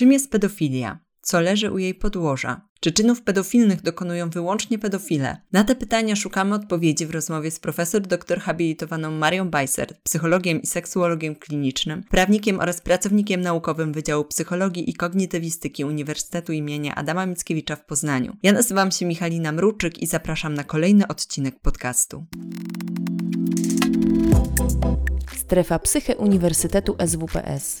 Czym jest pedofilia? Co leży u jej podłoża? Czy czynów pedofilnych dokonują wyłącznie pedofile? Na te pytania szukamy odpowiedzi w rozmowie z profesor doktor habilitowaną Marią Bajser, psychologiem i seksuologiem klinicznym, prawnikiem oraz pracownikiem naukowym Wydziału Psychologii i Kognitywistyki Uniwersytetu imienia Adama Mickiewicza w Poznaniu. Ja nazywam się Michalina Mruczyk i zapraszam na kolejny odcinek podcastu. Strefa Psyche Uniwersytetu SWPS.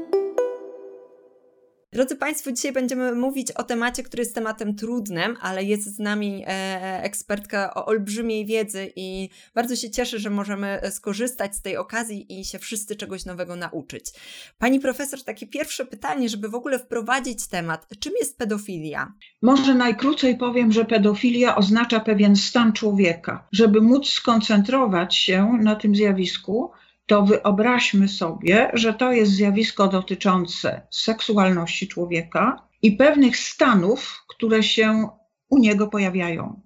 Drodzy Państwo, dzisiaj będziemy mówić o temacie, który jest tematem trudnym, ale jest z nami e, ekspertka o olbrzymiej wiedzy i bardzo się cieszę, że możemy skorzystać z tej okazji i się wszyscy czegoś nowego nauczyć. Pani profesor, takie pierwsze pytanie, żeby w ogóle wprowadzić temat. Czym jest pedofilia? Może najkrócej powiem, że pedofilia oznacza pewien stan człowieka. Żeby móc skoncentrować się na tym zjawisku, to wyobraźmy sobie, że to jest zjawisko dotyczące seksualności człowieka i pewnych stanów, które się u niego pojawiają.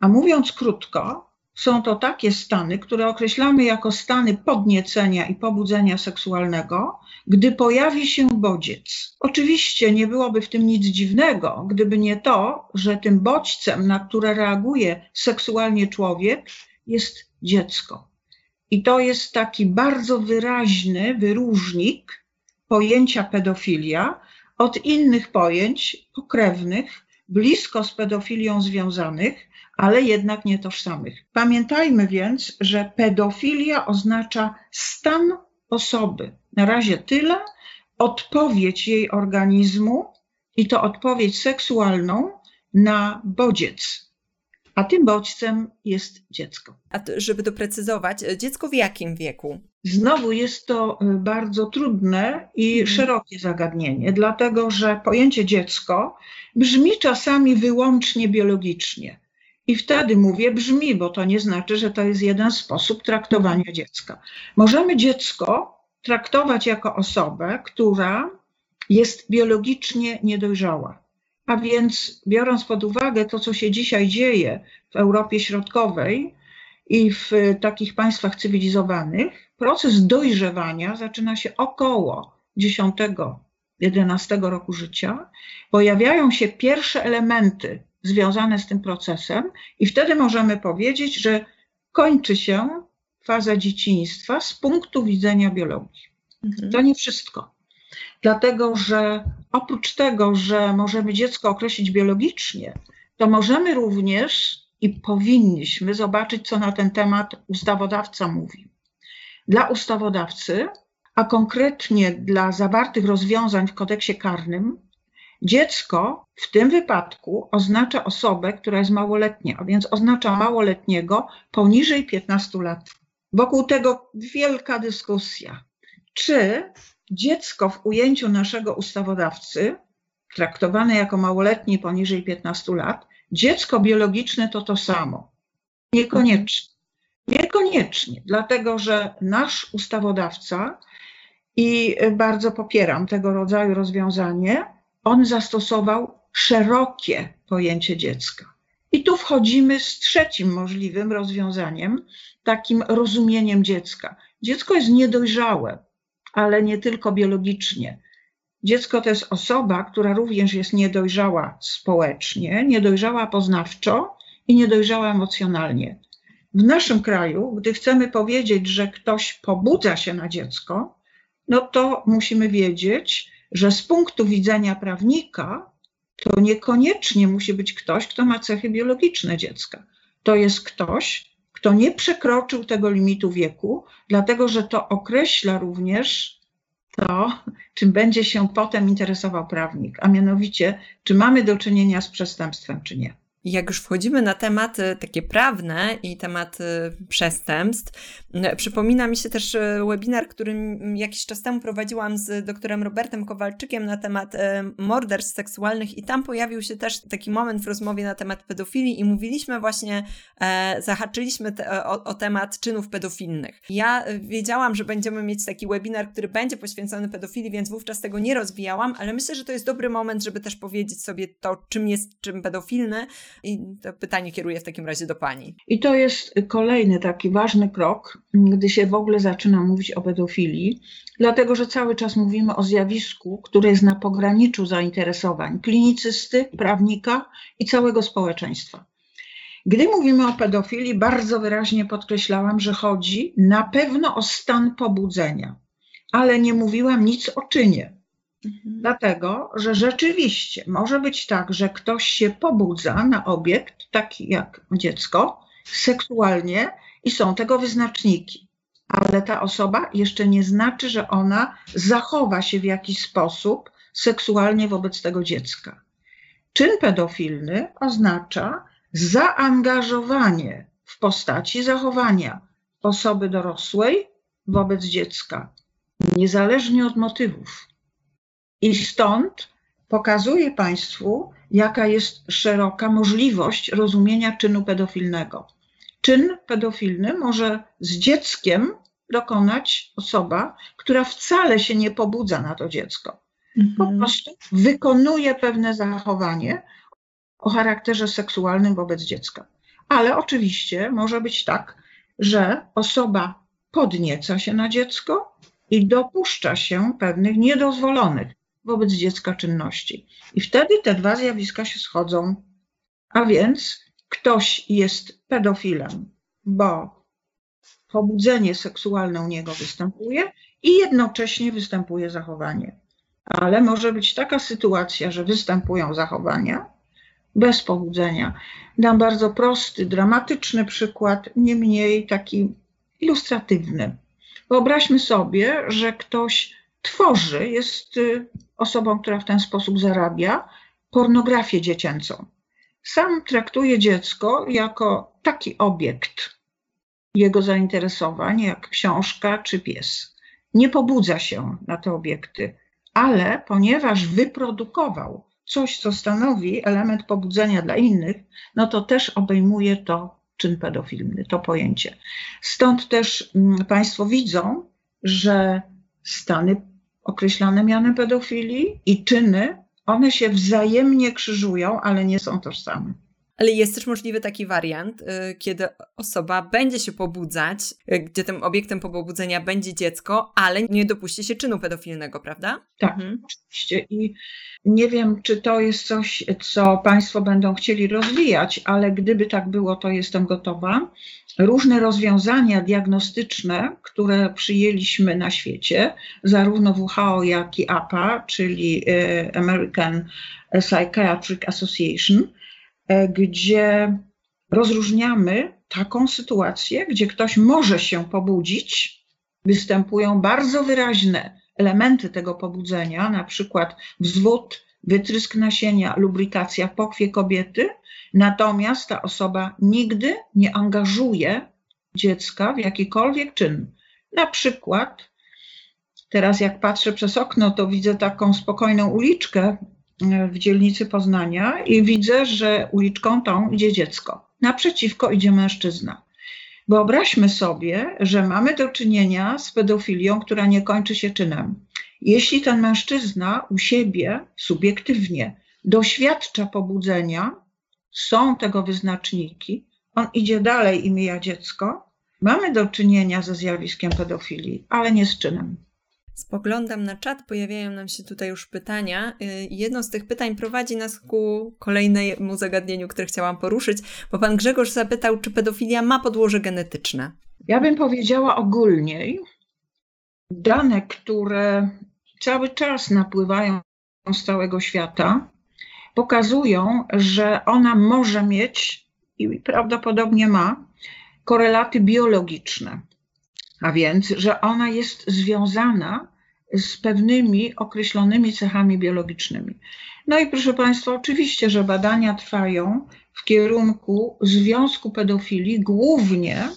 A mówiąc krótko, są to takie stany, które określamy jako stany podniecenia i pobudzenia seksualnego, gdy pojawi się bodziec. Oczywiście nie byłoby w tym nic dziwnego, gdyby nie to, że tym bodźcem, na które reaguje seksualnie człowiek, jest dziecko. I to jest taki bardzo wyraźny wyróżnik pojęcia pedofilia od innych pojęć pokrewnych, blisko z pedofilią związanych, ale jednak nie tożsamych. Pamiętajmy więc, że pedofilia oznacza stan osoby. Na razie tyle, odpowiedź jej organizmu i to odpowiedź seksualną na bodziec, a tym bodźcem jest dziecko. A to, żeby doprecyzować, dziecko w jakim wieku? Znowu jest to y, bardzo trudne i mhm. szerokie zagadnienie, dlatego że pojęcie dziecko brzmi czasami wyłącznie biologicznie. I wtedy mówię brzmi, bo to nie znaczy, że to jest jeden sposób traktowania dziecka. Możemy dziecko traktować jako osobę, która jest biologicznie niedojrzała. A więc, biorąc pod uwagę to, co się dzisiaj dzieje w Europie Środkowej i w takich państwach cywilizowanych, proces dojrzewania zaczyna się około 10-11 roku życia. Pojawiają się pierwsze elementy związane z tym procesem, i wtedy możemy powiedzieć, że kończy się faza dzieciństwa z punktu widzenia biologii. Mhm. To nie wszystko dlatego że oprócz tego, że możemy dziecko określić biologicznie, to możemy również i powinniśmy zobaczyć, co na ten temat ustawodawca mówi. Dla ustawodawcy, a konkretnie dla zawartych rozwiązań w kodeksie karnym, dziecko w tym wypadku oznacza osobę, która jest małoletnia, a więc oznacza małoletniego poniżej 15 lat. Wokół tego wielka dyskusja. Czy dziecko w ujęciu naszego ustawodawcy, traktowane jako małoletnie poniżej 15 lat, dziecko biologiczne to to samo. Niekoniecznie. Niekoniecznie, dlatego że nasz ustawodawca, i bardzo popieram tego rodzaju rozwiązanie, on zastosował szerokie pojęcie dziecka. I tu wchodzimy z trzecim możliwym rozwiązaniem, takim rozumieniem dziecka. Dziecko jest niedojrzałe, ale nie tylko biologicznie. Dziecko to jest osoba, która również jest niedojrzała społecznie, niedojrzała poznawczo i niedojrzała emocjonalnie. W naszym kraju, gdy chcemy powiedzieć, że ktoś pobudza się na dziecko, no to musimy wiedzieć, że z punktu widzenia prawnika to niekoniecznie musi być ktoś, kto ma cechy biologiczne dziecka. To jest ktoś, kto nie przekroczył tego limitu wieku, dlatego że to określa również to, czym będzie się potem interesował prawnik, a mianowicie, czy mamy do czynienia z przestępstwem, czy nie. Jak już wchodzimy na tematy takie prawne i tematy przestępstw, przypomina mi się też e, webinar, który jakiś czas temu prowadziłam z doktorem Robertem Kowalczykiem na temat e, morderstw seksualnych i tam pojawił się też taki moment w rozmowie na temat pedofilii i mówiliśmy właśnie, e, zahaczyliśmy te, o, o temat czynów pedofilnych. Ja wiedziałam, że będziemy mieć taki webinar, który będzie poświęcony pedofilii, więc wówczas tego nie rozwijałam, ale myślę, że to jest dobry moment, żeby też powiedzieć sobie to, czym jest czym pedofilny, i to pytanie kieruję w takim razie do Pani. I to jest kolejny taki ważny krok, gdy się w ogóle zaczyna mówić o pedofilii, dlatego że cały czas mówimy o zjawisku, które jest na pograniczu zainteresowań klinicysty, prawnika i całego społeczeństwa. Gdy mówimy o pedofilii, bardzo wyraźnie podkreślałam, że chodzi na pewno o stan pobudzenia, ale nie mówiłam nic o czynie. Mhm. Dlatego, że rzeczywiście może być tak, że ktoś się pobudza na obiekt, taki jak dziecko, seksualnie i są tego wyznaczniki. Ale ta osoba jeszcze nie znaczy, że ona zachowa się w jakiś sposób seksualnie wobec tego dziecka. Czyn pedofilny oznacza zaangażowanie w postaci zachowania osoby dorosłej wobec dziecka, niezależnie od motywów. I stąd pokazuję Państwu, jaka jest szeroka możliwość rozumienia czynu pedofilnego. Czyn pedofilny może z dzieckiem dokonać osoba, która wcale się nie pobudza na to dziecko. Mhm. Po prostu wykonuje pewne zachowanie o charakterze seksualnym wobec dziecka. Ale oczywiście może być tak, że osoba podnieca się na dziecko i dopuszcza się pewnych niedozwolonych wobec dziecka czynności. I wtedy te dwa zjawiska się schodzą. A więc ktoś jest pedofilem, bo pobudzenie seksualne u niego występuje i jednocześnie występuje zachowanie. Ale może być taka sytuacja, że występują zachowania bez pobudzenia. Dam bardzo prosty, dramatyczny przykład, niemniej taki ilustratywny. Wyobraźmy sobie, że ktoś tworzy, jest y, osobą, która w ten sposób zarabia, pornografię dziecięcą. Sam traktuje dziecko jako taki obiekt jego zainteresowań, jak książka czy pies. Nie pobudza się na te obiekty, ale ponieważ wyprodukował coś, co stanowi element pobudzenia dla innych, no to też obejmuje to czyn pedofilny, to pojęcie. Stąd też mm, Państwo widzą, że stany określane mianem pedofilii i czyny, one się wzajemnie krzyżują, ale nie są tożsame. Ale jest też możliwy taki wariant, y, kiedy osoba będzie się pobudzać, y, gdzie tym obiektem pobudzenia będzie dziecko, ale nie dopuści się czynu pedofilnego, prawda? Tak, mhm. oczywiście. I nie wiem, czy to jest coś, co Państwo będą chcieli rozwijać, ale gdyby tak było, to jestem gotowa różne rozwiązania diagnostyczne, które przyjęliśmy na świecie, zarówno WHO, jak i APA, czyli e, American Psychiatric Association, gdzie rozróżniamy taką sytuację, gdzie ktoś może się pobudzić, występują bardzo wyraźne elementy tego pobudzenia, na przykład wzwód, wytrysk nasienia, lubrikacja pochwie kobiety, Natomiast ta osoba nigdy nie angażuje dziecka w jakikolwiek czyn. Na przykład, teraz jak patrzę przez okno, to widzę taką spokojną uliczkę e, w dzielnicy Poznania i widzę, że uliczką tą idzie dziecko. Naprzeciwko idzie mężczyzna. Wyobraźmy sobie, że mamy do czynienia z pedofilią, która nie kończy się czynem. Jeśli ten mężczyzna u siebie subiektywnie doświadcza pobudzenia, są tego wyznaczniki, on idzie dalej i mija dziecko, mamy do czynienia ze zjawiskiem pedofilii, ale nie z czynem. Spoglądam na czat, pojawiają nam się tutaj już pytania. Y, jedno z tych pytań prowadzi nas ku kolejnemu zagadnieniu, które chciałam poruszyć, bo pan Grzegorz zapytał, czy pedofilia ma podłoże genetyczne. Ja bym powiedziała ogólniej, dane, które cały czas napływają z całego świata, pokazują, że ona może mieć i prawdopodobnie ma korelaty biologiczne. A więc, że ona jest związana z pewnymi określonymi cechami biologicznymi. No i proszę Państwa, oczywiście, że badania trwają w kierunku związku pedofilii głównie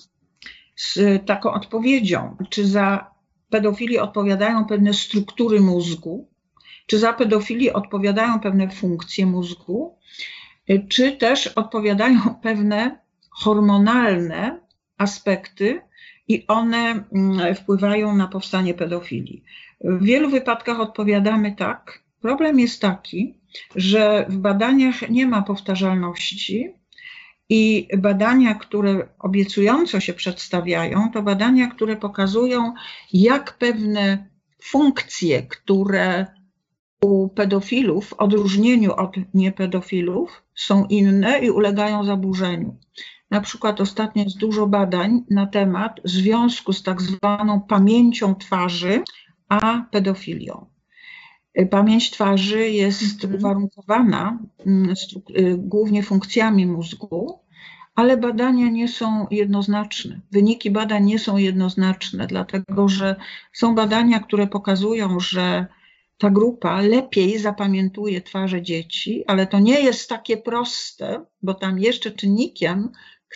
z taką odpowiedzią, czy za pedofilii odpowiadają pewne struktury mózgu, czy za pedofilii odpowiadają pewne funkcje mózgu, czy też odpowiadają pewne hormonalne aspekty i one mm, wpływają na powstanie pedofilii. W wielu wypadkach odpowiadamy tak. Problem jest taki, że w badaniach nie ma powtarzalności i badania, które obiecująco się przedstawiają, to badania, które pokazują, jak pewne funkcje, które u pedofilów, w odróżnieniu od niepedofilów, są inne i ulegają zaburzeniu. Na przykład ostatnio jest dużo badań na temat związku z tak zwaną pamięcią twarzy a pedofilią. Pamięć twarzy jest mhm. uwarunkowana mm, y, głównie funkcjami mózgu, ale badania nie są jednoznaczne. Wyniki badań nie są jednoznaczne, dlatego że są badania, które pokazują, że ta grupa lepiej zapamiętuje twarze dzieci, ale to nie jest takie proste, bo tam jeszcze czynnikiem,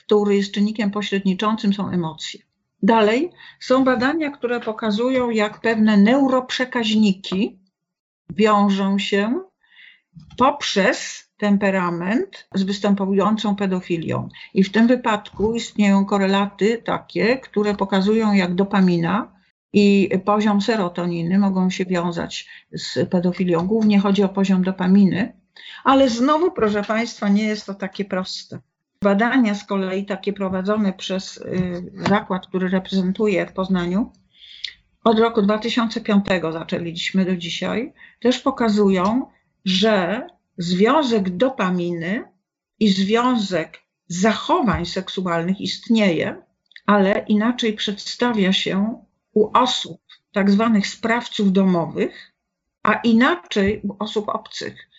który jest czynnikiem pośredniczącym, są emocje. Dalej są badania, które pokazują, jak pewne neuroprzekaźniki wiążą się poprzez temperament z występującą pedofilią. I w tym wypadku istnieją korelaty takie, które pokazują, jak dopamina i poziom serotoniny mogą się wiązać z pedofilią. Głównie chodzi o poziom dopaminy, ale znowu, proszę Państwa, nie jest to takie proste. Badania z kolei takie prowadzone przez y, zakład, który reprezentuję w Poznaniu, od roku 2005 zaczęliśmy do dzisiaj, też pokazują, że związek dopaminy i związek zachowań seksualnych istnieje, ale inaczej przedstawia się u osób, tak zwanych sprawców domowych, a inaczej u osób obcych.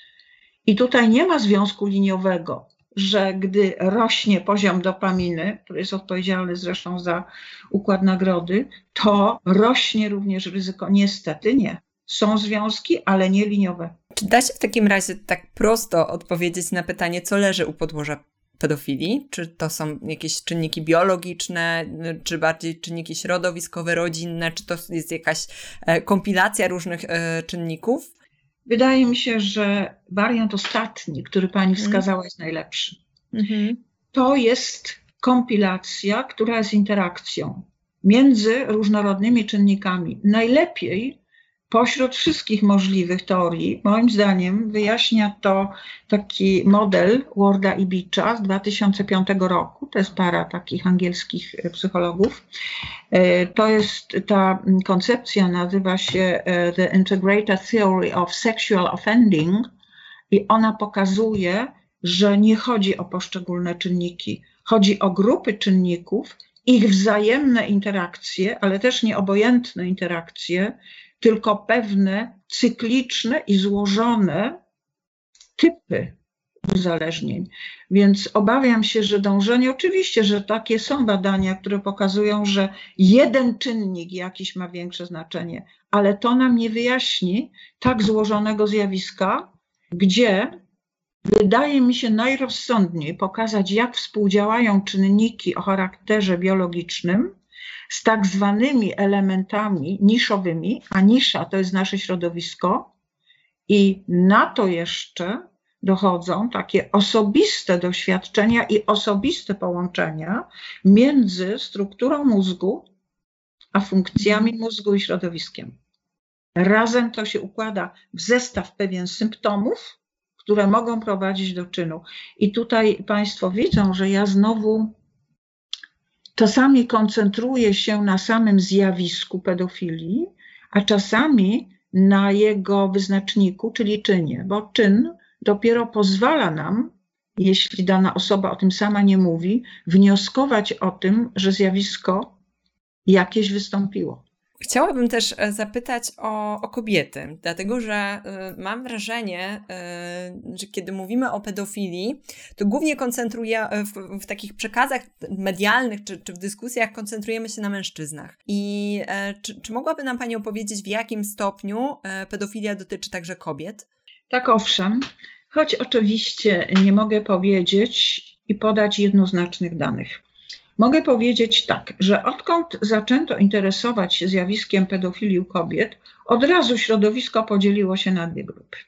I tutaj nie ma związku liniowego że gdy rośnie poziom dopaminy, który jest odpowiedzialny zresztą za układ nagrody, to rośnie również ryzyko. Niestety nie. Są związki, ale nie liniowe. Czy da się w takim razie tak prosto odpowiedzieć na pytanie, co leży u podłoża pedofilii? Czy to są jakieś czynniki biologiczne, czy bardziej czynniki środowiskowe, rodzinne, czy to jest jakaś e, kompilacja różnych e, czynników? Wydaje mi się, że wariant ostatni, który pani mhm. wskazała, jest najlepszy. Mhm. To jest kompilacja, która jest interakcją między różnorodnymi czynnikami. Najlepiej Pośród wszystkich możliwych teorii, moim zdaniem, wyjaśnia to taki model Warda i Beacha z 2005 roku. To jest para takich angielskich psychologów. E, to jest ta koncepcja, nazywa się e, The Integrated Theory of Sexual Offending, i ona pokazuje, że nie chodzi o poszczególne czynniki, chodzi o grupy czynników, ich wzajemne interakcje, ale też nieobojętne interakcje, tylko pewne cykliczne i złożone typy uzależnień. Więc obawiam się, że dążenie, oczywiście, że takie są badania, które pokazują, że jeden czynnik jakiś ma większe znaczenie, ale to nam nie wyjaśni tak złożonego zjawiska, gdzie wydaje mi się najrozsądniej pokazać, jak współdziałają czynniki o charakterze biologicznym z tak zwanymi elementami niszowymi, a nisza to jest nasze środowisko, i na to jeszcze dochodzą takie osobiste doświadczenia i osobiste połączenia między strukturą mózgu a funkcjami mózgu i środowiskiem. Razem to się układa w zestaw pewien symptomów, które mogą prowadzić do czynu. I tutaj Państwo widzą, że ja znowu czasami koncentruje się na samym zjawisku pedofilii, a czasami na jego wyznaczniku, czyli czynie, bo czyn dopiero pozwala nam, jeśli dana osoba o tym sama nie mówi, wnioskować o tym, że zjawisko jakieś wystąpiło. Chciałabym też e, zapytać o, o, kobiety, dlatego że e, mam wrażenie, e, że kiedy mówimy o pedofilii, to głównie koncentruje w, w takich przekazach medialnych czy, czy, w dyskusjach koncentrujemy się na mężczyznach. I czy, czy mogłaby nam Pani opowiedzieć, w jakim stopniu pedofilia dotyczy także kobiet? Tak, owszem, choć oczywiście nie mogę powiedzieć i podać jednoznacznych danych. Mogę powiedzieć tak, że odkąd zaczęto interesować się zjawiskiem pedofilii u kobiet, od razu środowisko podzieliło się na dwie grupy.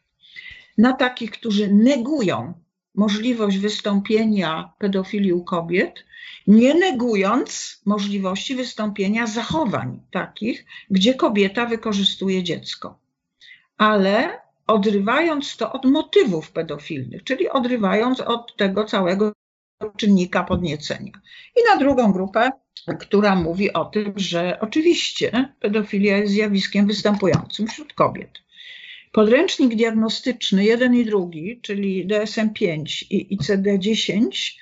Na takich, którzy negują możliwość wystąpienia pedofilii u kobiet, nie negując możliwości wystąpienia zachowań takich, gdzie kobieta wykorzystuje dziecko, ale odrywając to od motywów pedofilnych, czyli odrywając od tego całego czynnika podniecenia. I na drugą grupę, która mówi o tym, że oczywiście pedofilia jest zjawiskiem występującym wśród kobiet. Podręcznik diagnostyczny jeden i drugi, czyli DSM-5 i ICD-10,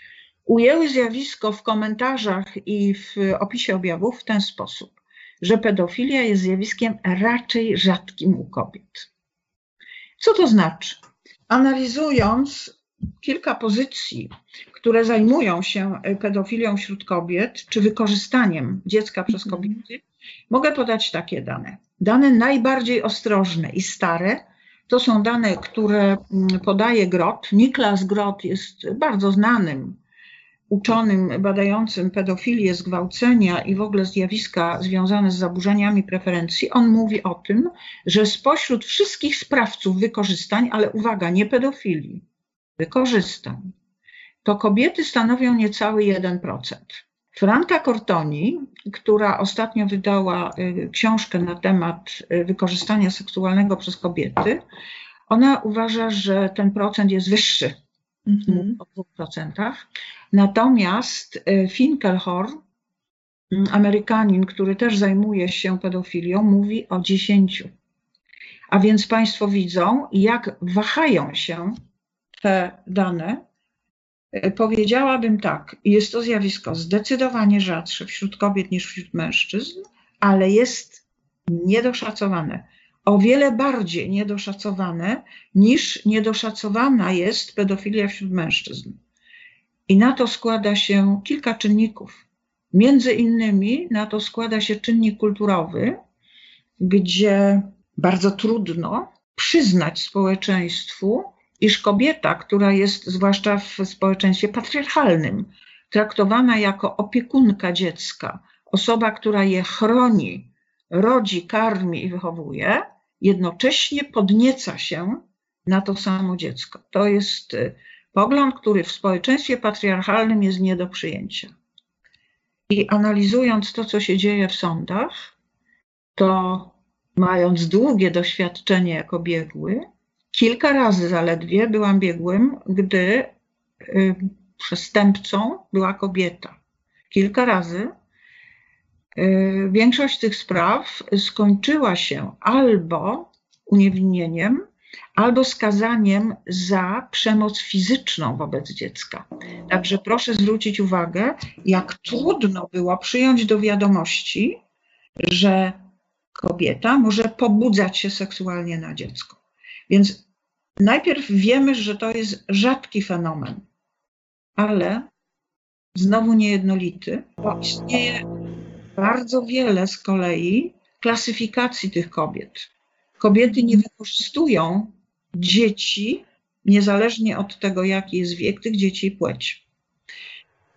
ujęły zjawisko w komentarzach i w opisie objawów w ten sposób, że pedofilia jest zjawiskiem raczej rzadkim u kobiet. Co to znaczy? Analizując kilka pozycji, które zajmują się e, pedofilią wśród kobiet, czy wykorzystaniem dziecka przez mhm. kobiety, mogę podać takie dane. Dane najbardziej ostrożne i stare to są dane, które mm, podaje Grot. Niklas Grot jest bardzo znanym uczonym badającym pedofilię, zgwałcenia i w ogóle zjawiska związane z zaburzeniami preferencji. On mówi o tym, że spośród wszystkich sprawców wykorzystań, ale uwaga, nie pedofilii, wykorzystań, to kobiety stanowią niecały 1%. Franka Cortoni, która ostatnio wydała y, książkę na temat y, wykorzystania seksualnego przez kobiety, ona uważa, że ten procent jest wyższy, mhm. o 2%. Natomiast y, Finkelhorn, mm, Amerykanin, który też zajmuje się pedofilią, mówi o 10. A więc Państwo widzą, jak wahają się te dane, e, powiedziałabym tak, jest to zjawisko zdecydowanie rzadsze wśród kobiet niż wśród mężczyzn, ale jest niedoszacowane. O wiele bardziej niedoszacowane niż niedoszacowana jest pedofilia wśród mężczyzn. I na to składa się kilka czynników. Między innymi na to składa się czynnik kulturowy, gdzie bardzo trudno przyznać społeczeństwu, iż kobieta, która jest zwłaszcza w społeczeństwie patriarchalnym, traktowana jako opiekunka dziecka, osoba, która je chroni, rodzi, karmi i wychowuje, jednocześnie podnieca się na to samo dziecko. To jest y, pogląd, który w społeczeństwie patriarchalnym jest nie do przyjęcia. I analizując to, co się dzieje w sądach, to mając długie doświadczenie jako biegły, Kilka razy zaledwie byłam biegłym, gdy y, przestępcą była kobieta. Kilka razy. Y, większość tych spraw skończyła się albo uniewinnieniem, albo skazaniem za przemoc fizyczną wobec dziecka. Także proszę zwrócić uwagę, jak trudno było przyjąć do wiadomości, że kobieta może pobudzać się seksualnie na dziecko. Więc najpierw wiemy, że to jest rzadki fenomen, ale znowu niejednolity, bo istnieje bardzo wiele z kolei klasyfikacji tych kobiet. Kobiety nie wykorzystują dzieci, niezależnie od tego, jaki jest wiek tych dzieci i płeć.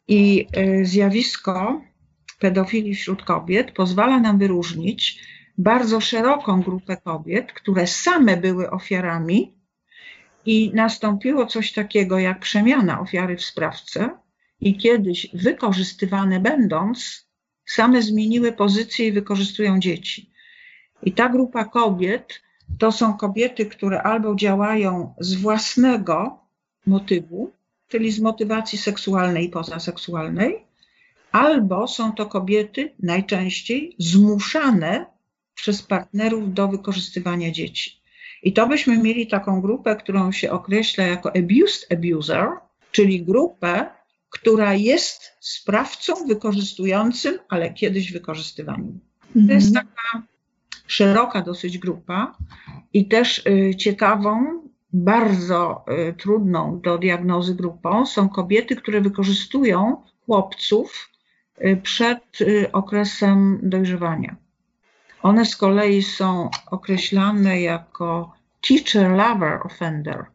I e, zjawisko pedofilii wśród kobiet pozwala nam wyróżnić bardzo szeroką grupę kobiet, które same były ofiarami i nastąpiło coś takiego jak przemiana ofiary w sprawcę i kiedyś wykorzystywane będąc, same zmieniły pozycję i wykorzystują dzieci. I ta grupa kobiet to są kobiety, które albo działają z własnego motywu, czyli z motywacji seksualnej i pozaseksualnej, albo są to kobiety najczęściej zmuszane przez partnerów do wykorzystywania dzieci. I to byśmy mieli taką grupę, którą się określa jako abused abuser, czyli grupę, która jest sprawcą wykorzystującym, ale kiedyś wykorzystywanym. Mhm. To jest taka szeroka dosyć grupa i też y, ciekawą, bardzo y, trudną do diagnozy grupą są kobiety, które wykorzystują chłopców y, przed okresem dojrzewania. One z kolei są określane jako teacher lover offender,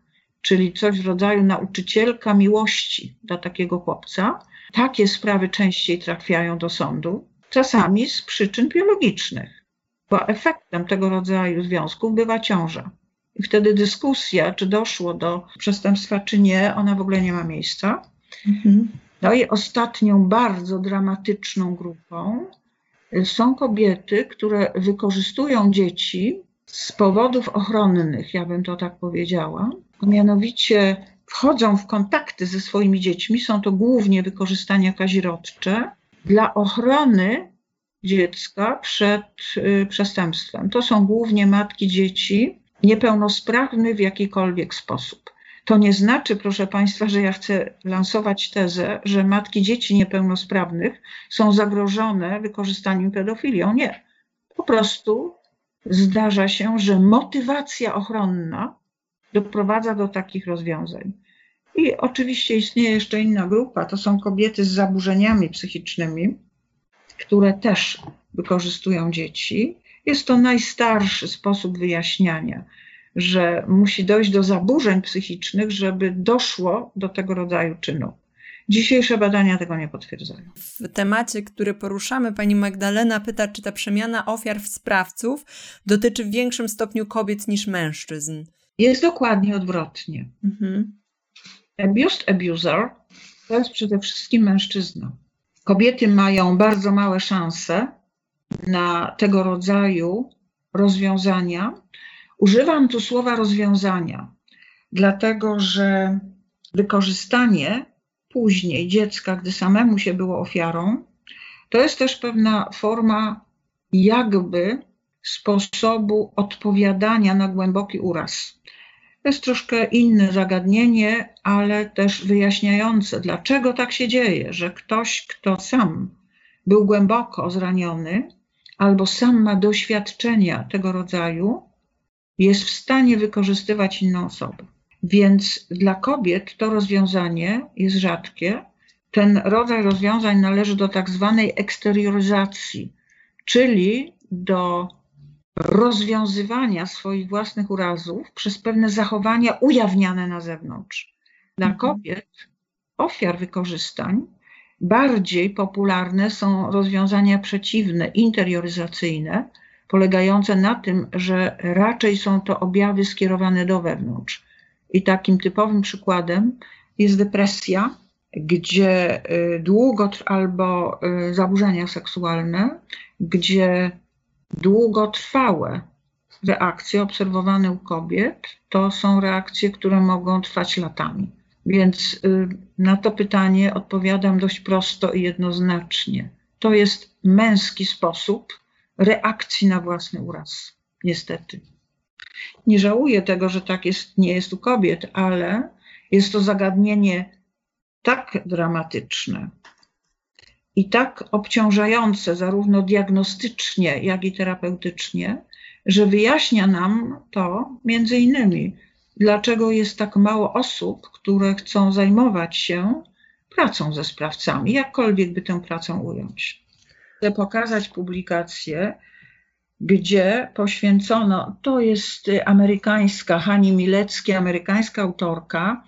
czyli coś w rodzaju nauczycielka miłości dla takiego chłopca. Takie sprawy częściej trafiają do sądu, czasami z przyczyn biologicznych, bo efektem tego rodzaju związków bywa ciąża. I wtedy dyskusja, czy doszło do przestępstwa, czy nie, ona w ogóle nie ma miejsca. Mhm. No i ostatnią bardzo dramatyczną grupą są kobiety, które wykorzystują dzieci z powodów ochronnych, ja bym to tak powiedziała. Mianowicie wchodzą w kontakty ze swoimi dziećmi, są to głównie wykorzystania kazirodcze dla ochrony dziecka przed y, przestępstwem. To są głównie matki dzieci niepełnosprawnych w jakikolwiek sposób. To nie znaczy, proszę Państwa, że ja chcę lansować tezę, że matki dzieci niepełnosprawnych są zagrożone wykorzystaniem pedofilią. Nie. Po prostu zdarza się, że motywacja ochronna doprowadza do takich rozwiązań. I oczywiście istnieje jeszcze inna grupa, to są kobiety z zaburzeniami psychicznymi, które też wykorzystują dzieci. Jest to najstarszy sposób wyjaśniania że musi dojść do zaburzeń psychicznych, żeby doszło do tego rodzaju czynu. Dzisiejsze badania tego nie potwierdzają. W temacie, który poruszamy, pani Magdalena pyta, czy ta przemiana ofiar w sprawców dotyczy w większym stopniu kobiet niż mężczyzn. Jest dokładnie odwrotnie. Mhm. Abused abuser to jest przede wszystkim mężczyzna. Kobiety mają bardzo małe szanse na tego rodzaju rozwiązania, Używam tu słowa rozwiązania, dlatego że wykorzystanie później dziecka, gdy samemu się było ofiarą, to jest też pewna forma jakby sposobu odpowiadania na głęboki uraz. To jest troszkę inne zagadnienie, ale też wyjaśniające, dlaczego tak się dzieje, że ktoś, kto sam był głęboko zraniony albo sam ma doświadczenia tego rodzaju, jest w stanie wykorzystywać inną osobę. Więc dla kobiet to rozwiązanie jest rzadkie. Ten rodzaj rozwiązań należy do tak zwanej eksterioryzacji, czyli do rozwiązywania swoich własnych urazów przez pewne zachowania ujawniane na zewnątrz. Dla mhm. kobiet, ofiar wykorzystań, bardziej popularne są rozwiązania przeciwne, interioryzacyjne, polegające na tym, że raczej są to objawy skierowane do wewnątrz. I takim typowym przykładem jest depresja, gdzie y, długo albo y, zaburzenia seksualne, gdzie długotrwałe reakcje obserwowane u kobiet to są reakcje, które mogą trwać latami. Więc y, na to pytanie odpowiadam dość prosto i jednoznacznie. To jest męski sposób reakcji na własny uraz, niestety. Nie żałuję tego, że tak jest, nie jest u kobiet, ale jest to zagadnienie tak dramatyczne i tak obciążające, zarówno diagnostycznie, jak i terapeutycznie, że wyjaśnia nam to między innymi, dlaczego jest tak mało osób, które chcą zajmować się pracą ze sprawcami, jakkolwiek by tę pracę ująć chcę pokazać publikację, gdzie poświęcono, to jest amerykańska, Hani Milecki, amerykańska autorka.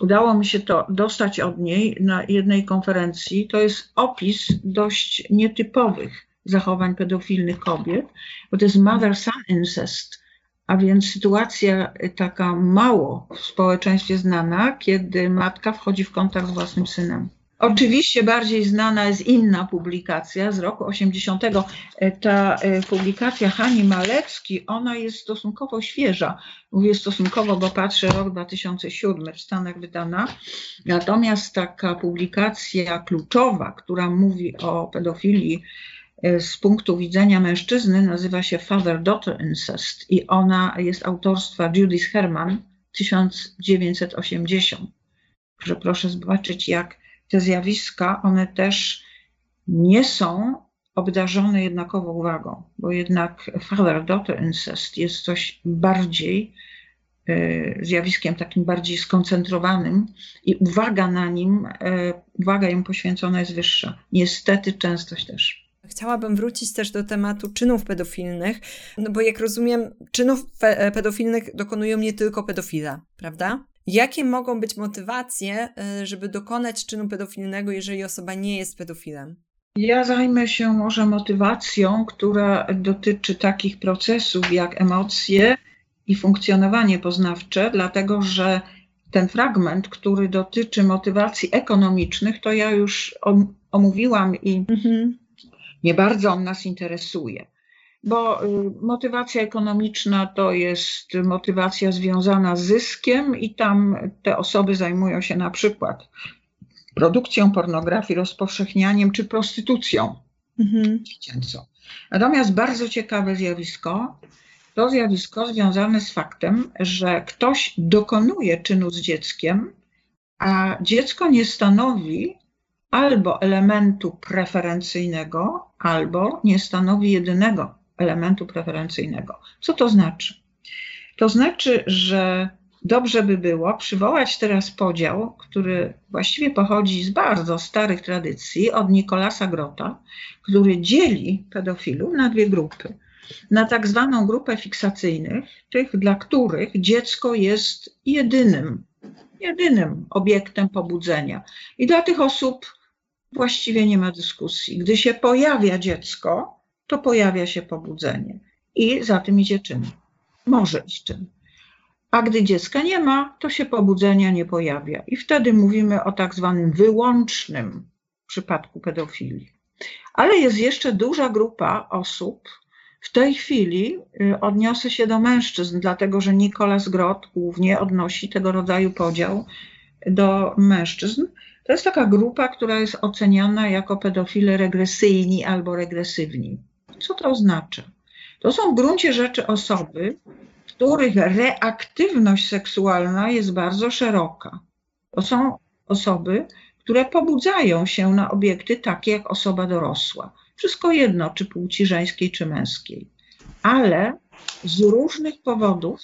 Udało mi się to dostać od niej na jednej konferencji. To jest opis dość nietypowych zachowań pedofilnych kobiet, bo to jest mother-son incest, a więc sytuacja taka mało w społeczeństwie znana, kiedy matka wchodzi w kontakt z własnym synem. Oczywiście bardziej znana jest inna publikacja z roku 80. Ta e, publikacja Hani Malecki, ona jest stosunkowo świeża. Mówię stosunkowo, bo patrzę rok 2007 w Stanach wydana. Natomiast taka publikacja kluczowa, która mówi o pedofilii e, z punktu widzenia mężczyzny, nazywa się Father-Daughter Incest i ona jest autorstwa Judith Herman 1980. Że proszę zobaczyć, jak te zjawiska, one też nie są obdarzone jednakową uwagą, bo jednak father-daughter incest jest coś bardziej e, zjawiskiem takim bardziej skoncentrowanym i uwaga na nim, e, uwaga im poświęcona jest wyższa. Niestety częstość też. Chciałabym wrócić też do tematu czynów pedofilnych, no bo jak rozumiem, czynów pe pedofilnych dokonują nie tylko pedofile, prawda? Jakie mogą być motywacje, y, żeby dokonać czynu pedofilnego, jeżeli osoba nie jest pedofilem? Ja zajmę się może motywacją, która dotyczy takich procesów jak emocje i funkcjonowanie poznawcze, dlatego że ten fragment, który dotyczy motywacji ekonomicznych, to ja już omówiłam i mhm. nie bardzo on nas interesuje bo y, motywacja ekonomiczna to jest motywacja związana z zyskiem i tam te osoby zajmują się na przykład produkcją pornografii, rozpowszechnianiem czy prostytucją mhm. dziecięcą. Natomiast bardzo ciekawe zjawisko to zjawisko związane z faktem, że ktoś dokonuje czynu z dzieckiem, a dziecko nie stanowi albo elementu preferencyjnego, albo nie stanowi jedynego elementu preferencyjnego. Co to znaczy? To znaczy, że dobrze by było przywołać teraz podział, który właściwie pochodzi z bardzo starych tradycji, od Nikolasa Grota, który dzieli pedofilów na dwie grupy. Na tak zwaną grupę fiksacyjnych, tych, dla których dziecko jest jedynym, jedynym obiektem pobudzenia. I dla tych osób właściwie nie ma dyskusji. Gdy się pojawia dziecko, to pojawia się pobudzenie i za tym idzie czyn. Może iść czyn. A gdy dziecka nie ma, to się pobudzenia nie pojawia. I wtedy mówimy o tak zwanym wyłącznym przypadku pedofilii. Ale jest jeszcze duża grupa osób, w tej chwili y, odniosę się do mężczyzn, dlatego że Nikolas Grot głównie odnosi tego rodzaju podział do mężczyzn. To jest taka grupa, która jest oceniana jako pedofile regresyjni albo regresywni. Co to oznacza? To są w gruncie rzeczy osoby, których reaktywność seksualna jest bardzo szeroka. To są osoby, które pobudzają się na obiekty takie jak osoba dorosła. Wszystko jedno, czy płci żeńskiej, czy męskiej. Ale z różnych powodów,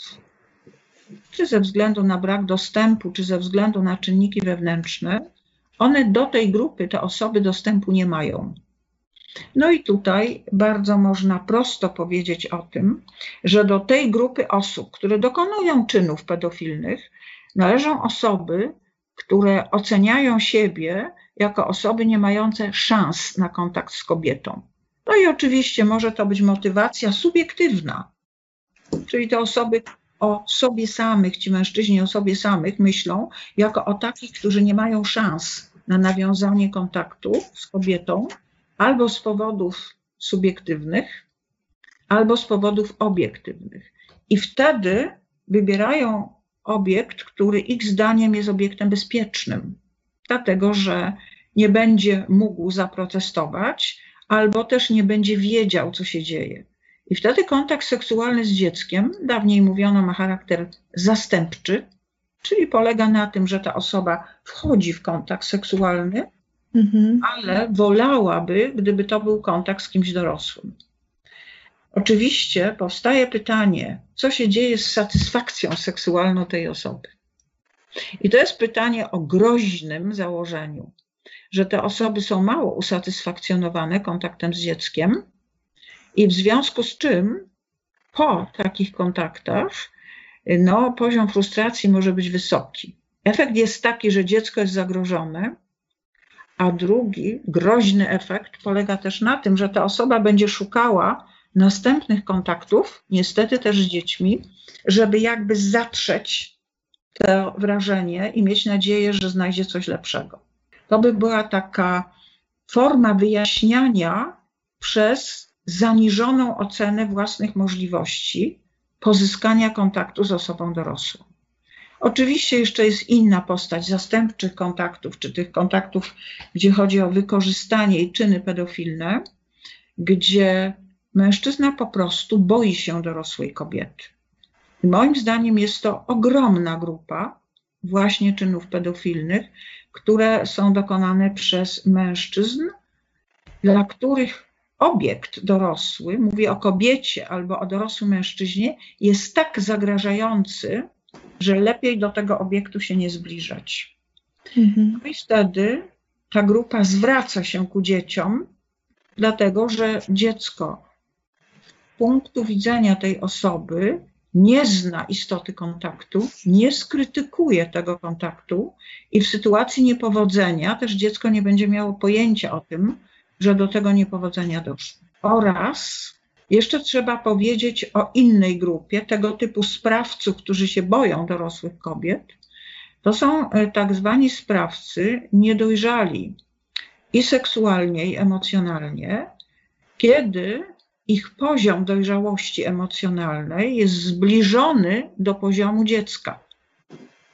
czy ze względu na brak dostępu, czy ze względu na czynniki wewnętrzne, one do tej grupy, te osoby dostępu nie mają. No i tutaj bardzo można prosto powiedzieć o tym, że do tej grupy osób, które dokonują czynów pedofilnych, należą osoby, które oceniają siebie jako osoby nie mające szans na kontakt z kobietą. No i oczywiście może to być motywacja subiektywna, czyli te osoby o sobie samych, ci mężczyźni o sobie samych myślą jako o takich, którzy nie mają szans na nawiązanie kontaktu z kobietą, albo z powodów subiektywnych, albo z powodów obiektywnych. I wtedy wybierają obiekt, który ich zdaniem jest obiektem bezpiecznym, dlatego że nie będzie mógł zaprotestować, albo też nie będzie wiedział, co się dzieje. I wtedy kontakt seksualny z dzieckiem, dawniej mówiono, ma charakter zastępczy, czyli polega na tym, że ta osoba wchodzi w kontakt seksualny, mhm. ale wolałaby, gdyby to był kontakt z kimś dorosłym. Oczywiście powstaje pytanie, co się dzieje z satysfakcją seksualną tej osoby. I to jest pytanie o groźnym założeniu, że te osoby są mało usatysfakcjonowane kontaktem z dzieckiem i w związku z czym po takich kontaktach no, poziom frustracji może być wysoki. Efekt jest taki, że dziecko jest zagrożone, a drugi, groźny efekt polega też na tym, że ta osoba będzie szukała następnych kontaktów, niestety też z dziećmi, żeby jakby zatrzeć to wrażenie i mieć nadzieję, że znajdzie coś lepszego. To by była taka forma wyjaśniania przez zaniżoną ocenę własnych możliwości pozyskania kontaktu z osobą dorosłą. Oczywiście jeszcze jest inna postać zastępczych kontaktów, czy tych kontaktów, gdzie chodzi o wykorzystanie i czyny pedofilne, gdzie mężczyzna po prostu boi się dorosłej kobiety. Moim zdaniem jest to ogromna grupa właśnie czynów pedofilnych, które są dokonane przez mężczyzn, dla których obiekt dorosły, mówię o kobiecie albo o dorosłym mężczyźnie, jest tak zagrażający, że lepiej do tego obiektu się nie zbliżać. Mhm. No i wtedy ta grupa zwraca się ku dzieciom, dlatego że dziecko z punktu widzenia tej osoby nie zna istoty kontaktu, nie skrytykuje tego kontaktu i w sytuacji niepowodzenia też dziecko nie będzie miało pojęcia o tym, że do tego niepowodzenia doszło. Oraz jeszcze trzeba powiedzieć o innej grupie tego typu sprawców, którzy się boją dorosłych kobiet. To są e, tak zwani sprawcy niedojrzali i seksualnie, i emocjonalnie, kiedy ich poziom dojrzałości emocjonalnej jest zbliżony do poziomu dziecka.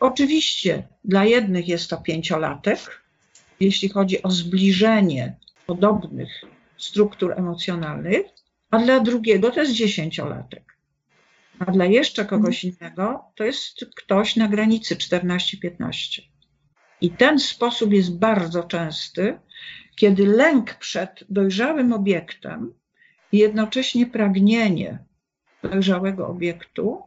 Oczywiście dla jednych jest to pięciolatek, jeśli chodzi o zbliżenie podobnych struktur emocjonalnych, a dla drugiego to jest dziesięciolatek. A dla jeszcze kogoś innego to jest ktoś na granicy 14-15. I ten sposób jest bardzo częsty, kiedy lęk przed dojrzałym obiektem i jednocześnie pragnienie dojrzałego obiektu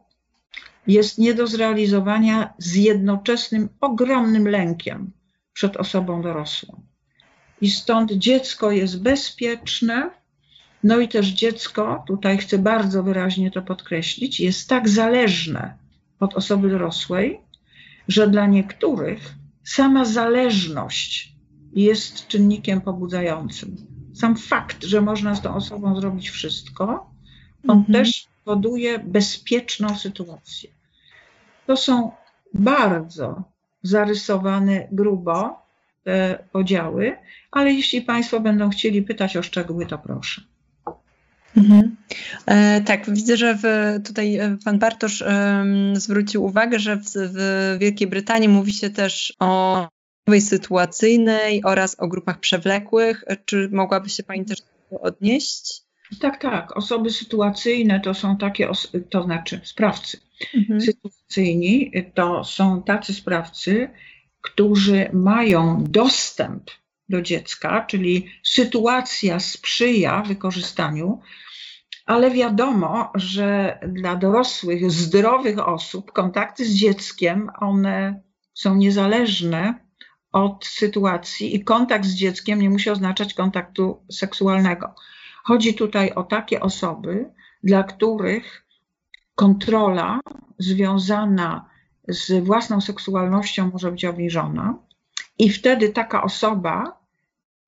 jest nie do zrealizowania z jednoczesnym ogromnym lękiem przed osobą dorosłą. I stąd dziecko jest bezpieczne, no i też dziecko, tutaj chcę bardzo wyraźnie to podkreślić, jest tak zależne od osoby dorosłej, że dla niektórych sama zależność jest czynnikiem pobudzającym. Sam fakt, że można z tą osobą zrobić wszystko, on mhm. też powoduje bezpieczną sytuację. To są bardzo zarysowane grubo te podziały, ale jeśli Państwo będą chcieli pytać o szczegóły, to proszę. Mhm. E, tak, widzę, że w, tutaj e, pan Bartosz e, zwrócił uwagę, że w, w, Wielkiej Brytanii mówi się też o sytuacyjnej oraz o grupach przewlekłych. Czy mogłaby się pani też odnieść? Tak, tak. Osoby sytuacyjne to są takie, to znaczy sprawcy. Mhm. Sytuacyjni to są tacy sprawcy, którzy mają dostęp do dziecka, czyli sytuacja sprzyja wykorzystaniu, ale wiadomo, że dla dorosłych, zdrowych osób kontakty z dzieckiem, one są niezależne od sytuacji i kontakt z dzieckiem nie musi oznaczać kontaktu seksualnego. Chodzi tutaj o takie osoby, dla których kontrola związana z własną seksualnością może być obniżona, i wtedy taka osoba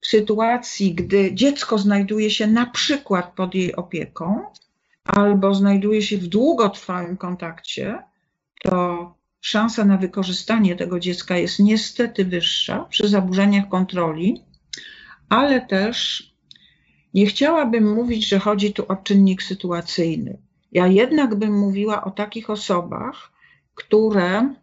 w sytuacji, gdy dziecko znajduje się na przykład pod jej opieką albo znajduje się w długotrwałym kontakcie, to szansa na wykorzystanie tego dziecka jest niestety wyższa przy zaburzeniach kontroli, ale też nie chciałabym mówić, że chodzi tu o czynnik sytuacyjny. Ja jednak bym mówiła o takich osobach, które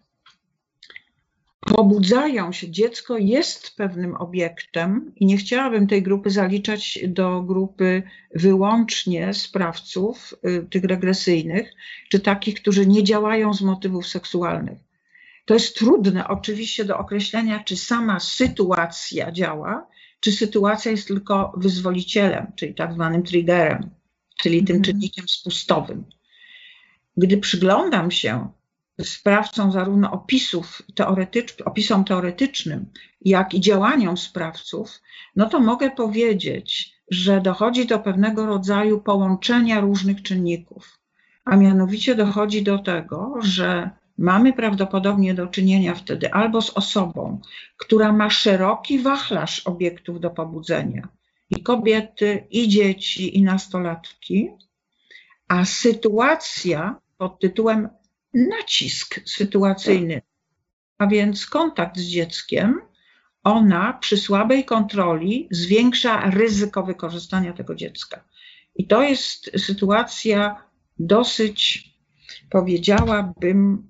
pobudzają się, dziecko jest pewnym obiektem i nie chciałabym tej grupy zaliczać do grupy wyłącznie sprawców y, tych regresyjnych, czy takich, którzy nie działają z motywów seksualnych. To jest trudne oczywiście do określenia, czy sama sytuacja działa, czy sytuacja jest tylko wyzwolicielem, czyli tak zwanym triggerem, czyli tym mhm. czynnikiem spustowym. Gdy przyglądam się sprawcą zarówno opisów teoretycz, opisom teoretycznym, jak i działaniom sprawców, no to mogę powiedzieć, że dochodzi do pewnego rodzaju połączenia różnych czynników. A mianowicie dochodzi do tego, że mamy prawdopodobnie do czynienia wtedy albo z osobą, która ma szeroki wachlarz obiektów do pobudzenia i kobiety, i dzieci, i nastolatki, a sytuacja pod tytułem nacisk sytuacyjny, a więc kontakt z dzieckiem, ona przy słabej kontroli zwiększa ryzyko wykorzystania tego dziecka. I to jest sytuacja dosyć, powiedziałabym,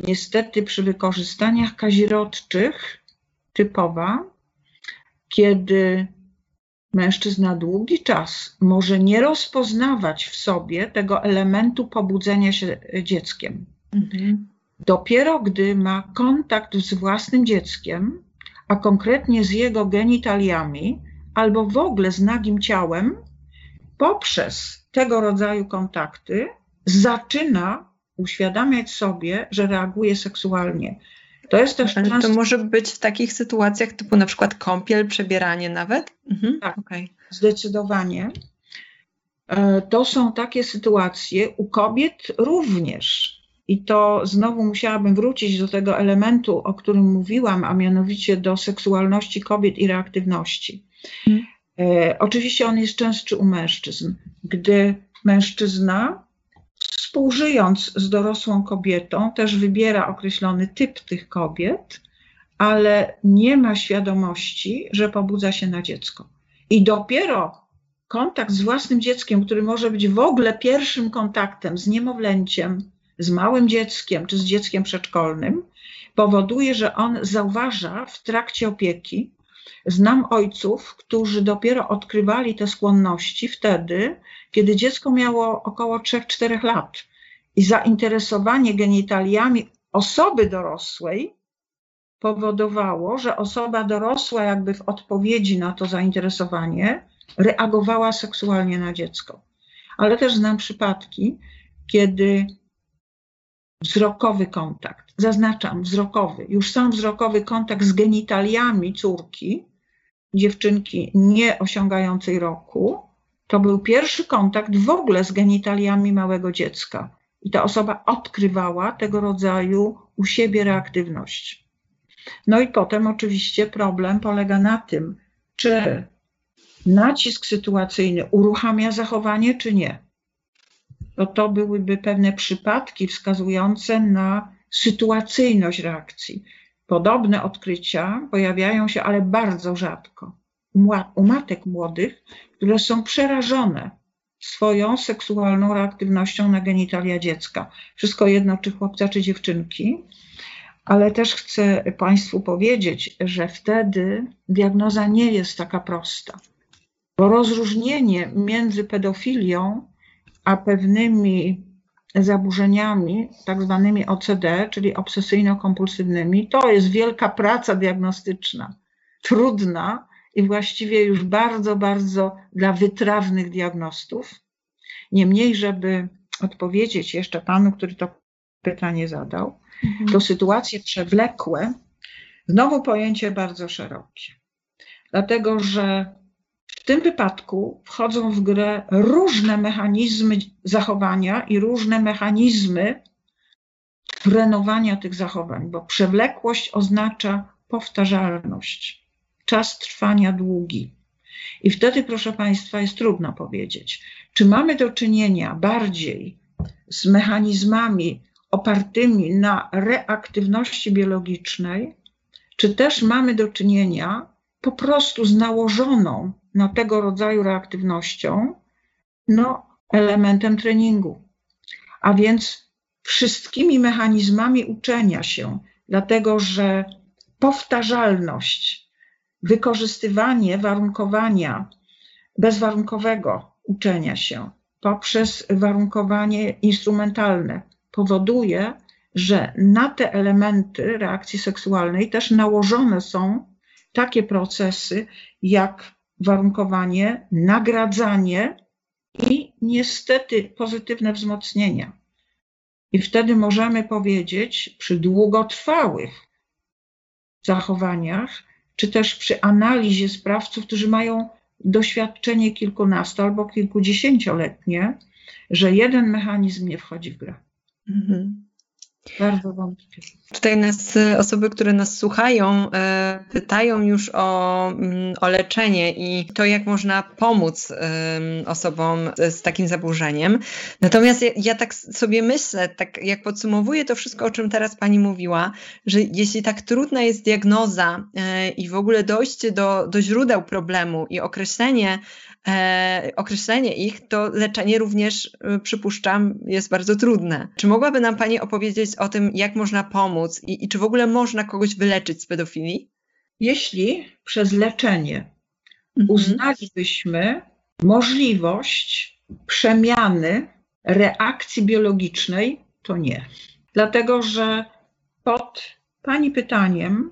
niestety przy wykorzystaniach kazirodczych typowa, kiedy mężczyzna długi czas może nie rozpoznawać w sobie tego elementu pobudzenia się dzieckiem. Mhm. Dopiero gdy ma kontakt z własnym dzieckiem, a konkretnie z jego genitaliami, albo w ogóle z nagim ciałem, poprzez tego rodzaju kontakty zaczyna uświadamiać sobie, że reaguje seksualnie. To jest też często... to może być w takich sytuacjach typu na przykład kąpiel, przebieranie nawet? Mhm. Tak, okay. zdecydowanie. E, to są takie sytuacje u kobiet również. I to znowu musiałabym wrócić do tego elementu, o którym mówiłam, a mianowicie do seksualności kobiet i reaktywności. Hmm. E, oczywiście on jest częstszy u mężczyzn. Gdy mężczyzna, współżyjąc z dorosłą kobietą, też wybiera określony typ tych kobiet, ale nie ma świadomości, że pobudza się na dziecko. I dopiero kontakt z własnym dzieckiem, który może być w ogóle pierwszym kontaktem z niemowlęciem, z małym dzieckiem czy z dzieckiem przedszkolnym, powoduje, że on zauważa w trakcie opieki. Znam ojców, którzy dopiero odkrywali te skłonności wtedy, kiedy dziecko miało około 3-4 lat i zainteresowanie genitaliami osoby dorosłej powodowało, że osoba dorosła, jakby w odpowiedzi na to zainteresowanie, reagowała seksualnie na dziecko. Ale też znam przypadki, kiedy wzrokowy kontakt, zaznaczam wzrokowy, już sam wzrokowy kontakt z genitaliami córki, dziewczynki nie osiągającej roku, to był pierwszy kontakt w ogóle z genitaliami małego dziecka. I ta osoba odkrywała tego rodzaju u siebie reaktywność. No i potem oczywiście problem polega na tym, czy nacisk sytuacyjny uruchamia zachowanie, czy nie. To to byłyby pewne przypadki wskazujące na sytuacyjność reakcji. Podobne odkrycia pojawiają się, ale bardzo rzadko, u matek młodych, które są przerażone swoją seksualną reaktywnością na genitalia dziecka. Wszystko jedno, czy chłopca, czy dziewczynki. Ale też chcę Państwu powiedzieć, że wtedy diagnoza nie jest taka prosta. Bo rozróżnienie między pedofilią a pewnymi zaburzeniami, tak zwanymi OCD, czyli obsesyjno-kompulsywnymi, to jest wielka praca diagnostyczna, trudna i właściwie już bardzo, bardzo dla wytrawnych diagnostów. Niemniej, żeby odpowiedzieć jeszcze panu, który to pytanie zadał, mhm. to sytuacje przewlekłe, znowu pojęcie bardzo szerokie. Dlatego, że tym wypadku wchodzą w grę różne mechanizmy zachowania i różne mechanizmy trenowania tych zachowań, bo przewlekłość oznacza powtarzalność, czas trwania długi. I wtedy, proszę Państwa, jest trudno powiedzieć, czy mamy do czynienia bardziej z mechanizmami opartymi na reaktywności biologicznej, czy też mamy do czynienia po prostu z nałożoną na tego rodzaju reaktywnością, no, elementem treningu. A więc wszystkimi mechanizmami uczenia się, dlatego że powtarzalność, wykorzystywanie warunkowania bezwarunkowego uczenia się poprzez warunkowanie instrumentalne powoduje, że na te elementy reakcji seksualnej też nałożone są takie procesy jak warunkowanie, nagradzanie i niestety pozytywne wzmocnienia. I wtedy możemy powiedzieć przy długotrwałych zachowaniach, czy też przy analizie sprawców, którzy mają doświadczenie kilkunasto albo kilkudziesięcioletnie, że jeden mechanizm nie wchodzi w grę. Mhm. Bardzo wątpię. Tutaj nas osoby, które nas słuchają, e, pytają już o, mm, o leczenie i to, jak można pomóc osobom z takim zaburzeniem. Natomiast ja, ja, tak sobie myślę, tak jak podsumowuję to wszystko, o czym teraz Pani mówiła, że jeśli tak trudna jest diagnoza e, i w ogóle dojście do, do źródeł problemu i określenie, e, określenie ich, to leczenie również, przypuszczam, jest bardzo trudne. Czy mogłaby nam Pani opowiedzieć o tym, jak można pomóc i, i czy w ogóle można kogoś wyleczyć z pedofilii? Jeśli przez leczenie mhm. uznalibyśmy możliwość przemiany reakcji biologicznej, to nie. Dlatego, że pod Pani pytaniem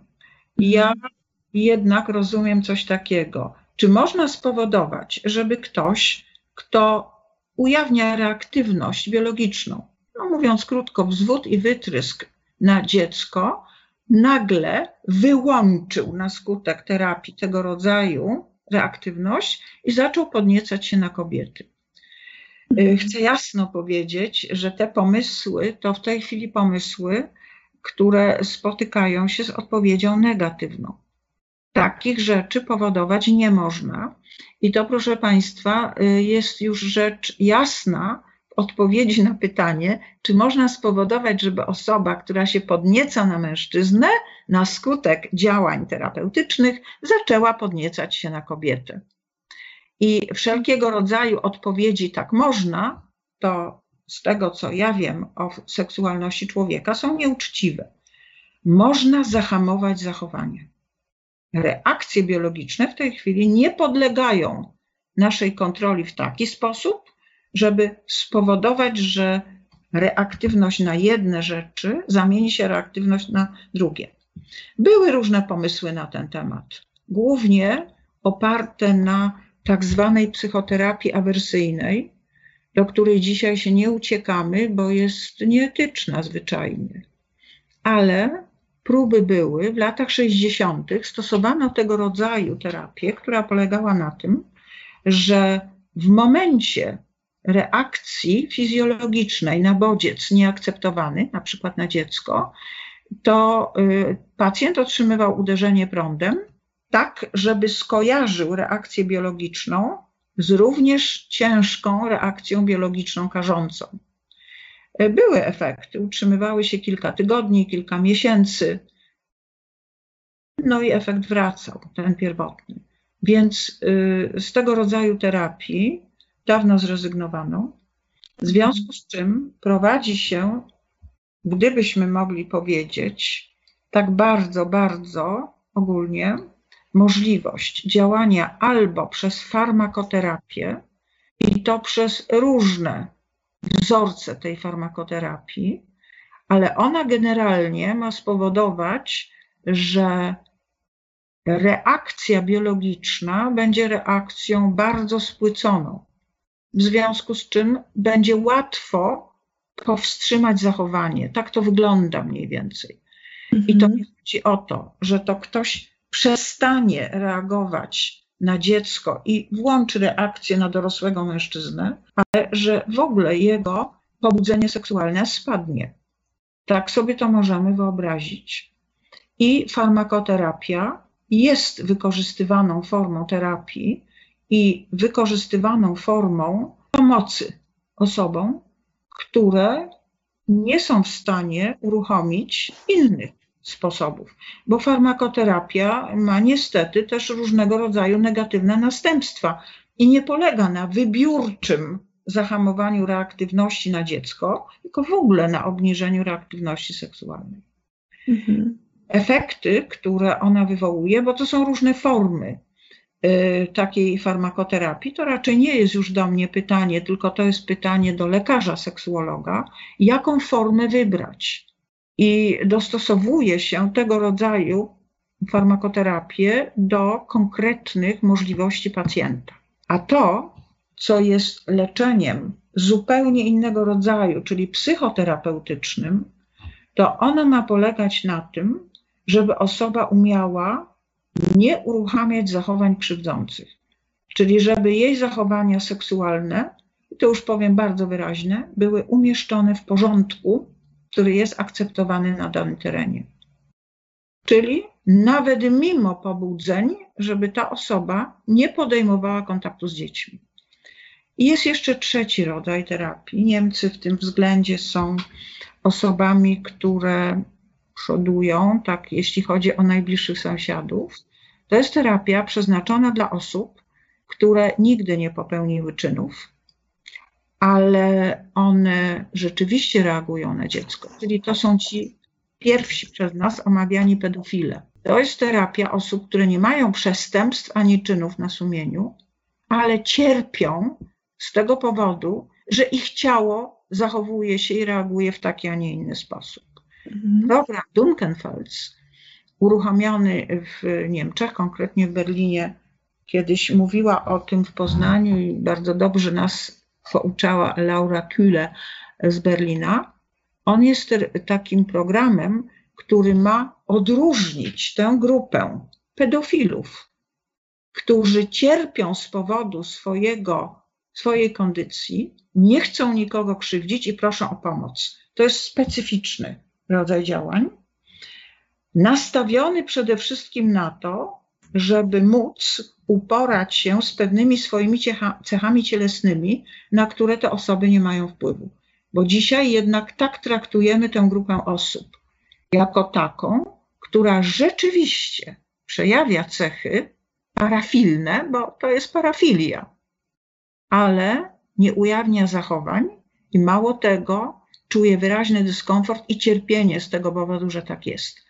ja mhm. jednak rozumiem coś takiego czy można spowodować, żeby ktoś kto ujawnia reaktywność biologiczną, no mówiąc krótko, wzwód i wytrysk na dziecko, nagle wyłączył na skutek terapii tego rodzaju reaktywność i zaczął podniecać się na kobiety. Y, chcę jasno powiedzieć, że te pomysły to w tej chwili pomysły, które spotykają się z odpowiedzią negatywną. Takich rzeczy powodować nie można. I to, proszę Państwa, y, jest już rzecz jasna odpowiedzi na pytanie, czy można spowodować, żeby osoba, która się podnieca na mężczyznę, na skutek działań terapeutycznych, zaczęła podniecać się na kobietę. I wszelkiego rodzaju odpowiedzi tak można, to z tego co ja wiem o seksualności człowieka, są nieuczciwe. Można zahamować zachowanie. Reakcje biologiczne w tej chwili nie podlegają naszej kontroli w taki sposób, żeby spowodować, że reaktywność na jedne rzeczy zamieni się reaktywność na drugie. Były różne pomysły na ten temat, głównie oparte na tak zwanej psychoterapii awersyjnej, do której dzisiaj się nie uciekamy, bo jest nieetyczna zwyczajnie. Ale próby były, w latach 60. stosowano tego rodzaju terapię, która polegała na tym, że w momencie reakcji fizjologicznej na bodziec nieakceptowany, na przykład na dziecko, to y, pacjent otrzymywał uderzenie prądem, tak żeby skojarzył reakcję biologiczną z również ciężką reakcją biologiczną karzącą. Y, były efekty, utrzymywały się kilka tygodni, kilka miesięcy, no i efekt wracał, ten pierwotny. Więc y, z tego rodzaju terapii dawno zrezygnowano, w związku z czym prowadzi się gdybyśmy mogli powiedzieć tak bardzo, bardzo ogólnie, możliwość działania albo przez farmakoterapię, i to przez różne wzorce tej farmakoterapii, ale ona generalnie ma spowodować, że reakcja biologiczna będzie reakcją bardzo spłyconą, w związku z czym będzie łatwo powstrzymać zachowanie. Tak to wygląda mniej więcej. Mhm. I to nie chodzi o to, że to ktoś przestanie reagować na dziecko i włączy reakcję na dorosłego mężczyznę, ale że w ogóle jego pobudzenie seksualne spadnie. Tak sobie to możemy wyobrazić. I farmakoterapia jest wykorzystywaną formą terapii i wykorzystywaną formą pomocy osobom, które nie są w stanie uruchomić innych sposobów, bo farmakoterapia ma niestety też różnego rodzaju negatywne następstwa i nie polega na wybiórczym zahamowaniu reaktywności na dziecko, tylko w ogóle na obniżeniu reaktywności seksualnej. Mhm. Efekty, które ona wywołuje, bo to są różne formy takiej farmakoterapii, to raczej nie jest już do mnie pytanie, tylko to jest pytanie do lekarza seksuologa, jaką formę wybrać. I dostosowuje się tego rodzaju farmakoterapię do konkretnych możliwości pacjenta. A to, co jest leczeniem zupełnie innego rodzaju, czyli psychoterapeutycznym, to ono ma polegać na tym, żeby osoba umiała nie uruchamiać zachowań krzywdzących. Czyli żeby jej zachowania seksualne, to już powiem bardzo wyraźne, były umieszczone w porządku, który jest akceptowany na danym terenie. Czyli nawet mimo pobudzeń, żeby ta osoba nie podejmowała kontaktu z dziećmi. Jest jeszcze trzeci rodzaj terapii. Niemcy w tym względzie są osobami, które przodują, tak, jeśli chodzi o najbliższych sąsiadów. To jest terapia przeznaczona dla osób, które nigdy nie popełniły czynów, ale one rzeczywiście reagują na dziecko. Czyli to są ci pierwsi przez nas omawiani pedofile. To jest terapia osób, które nie mają przestępstw ani czynów na sumieniu, ale cierpią z tego powodu, że ich ciało zachowuje się i reaguje w taki, a nie inny sposób. Mhm. Program Dunkenfels, uruchomiony w Niemczech, konkretnie w Berlinie kiedyś mówiła o tym w Poznaniu i bardzo dobrze nas pouczała Laura Kühle z Berlina. On jest takim programem, który ma odróżnić tę grupę pedofilów, którzy cierpią z powodu swojego, swojej kondycji, nie chcą nikogo krzywdzić i proszą o pomoc. To jest specyficzny rodzaj działań, nastawiony przede wszystkim na to, żeby móc uporać się z pewnymi swoimi cechami cielesnymi, na które te osoby nie mają wpływu. Bo dzisiaj jednak tak traktujemy tę grupę osób jako taką, która rzeczywiście przejawia cechy parafilne, bo to jest parafilia, ale nie ujawnia zachowań i mało tego, czuje wyraźny dyskomfort i cierpienie z tego powodu, że tak jest.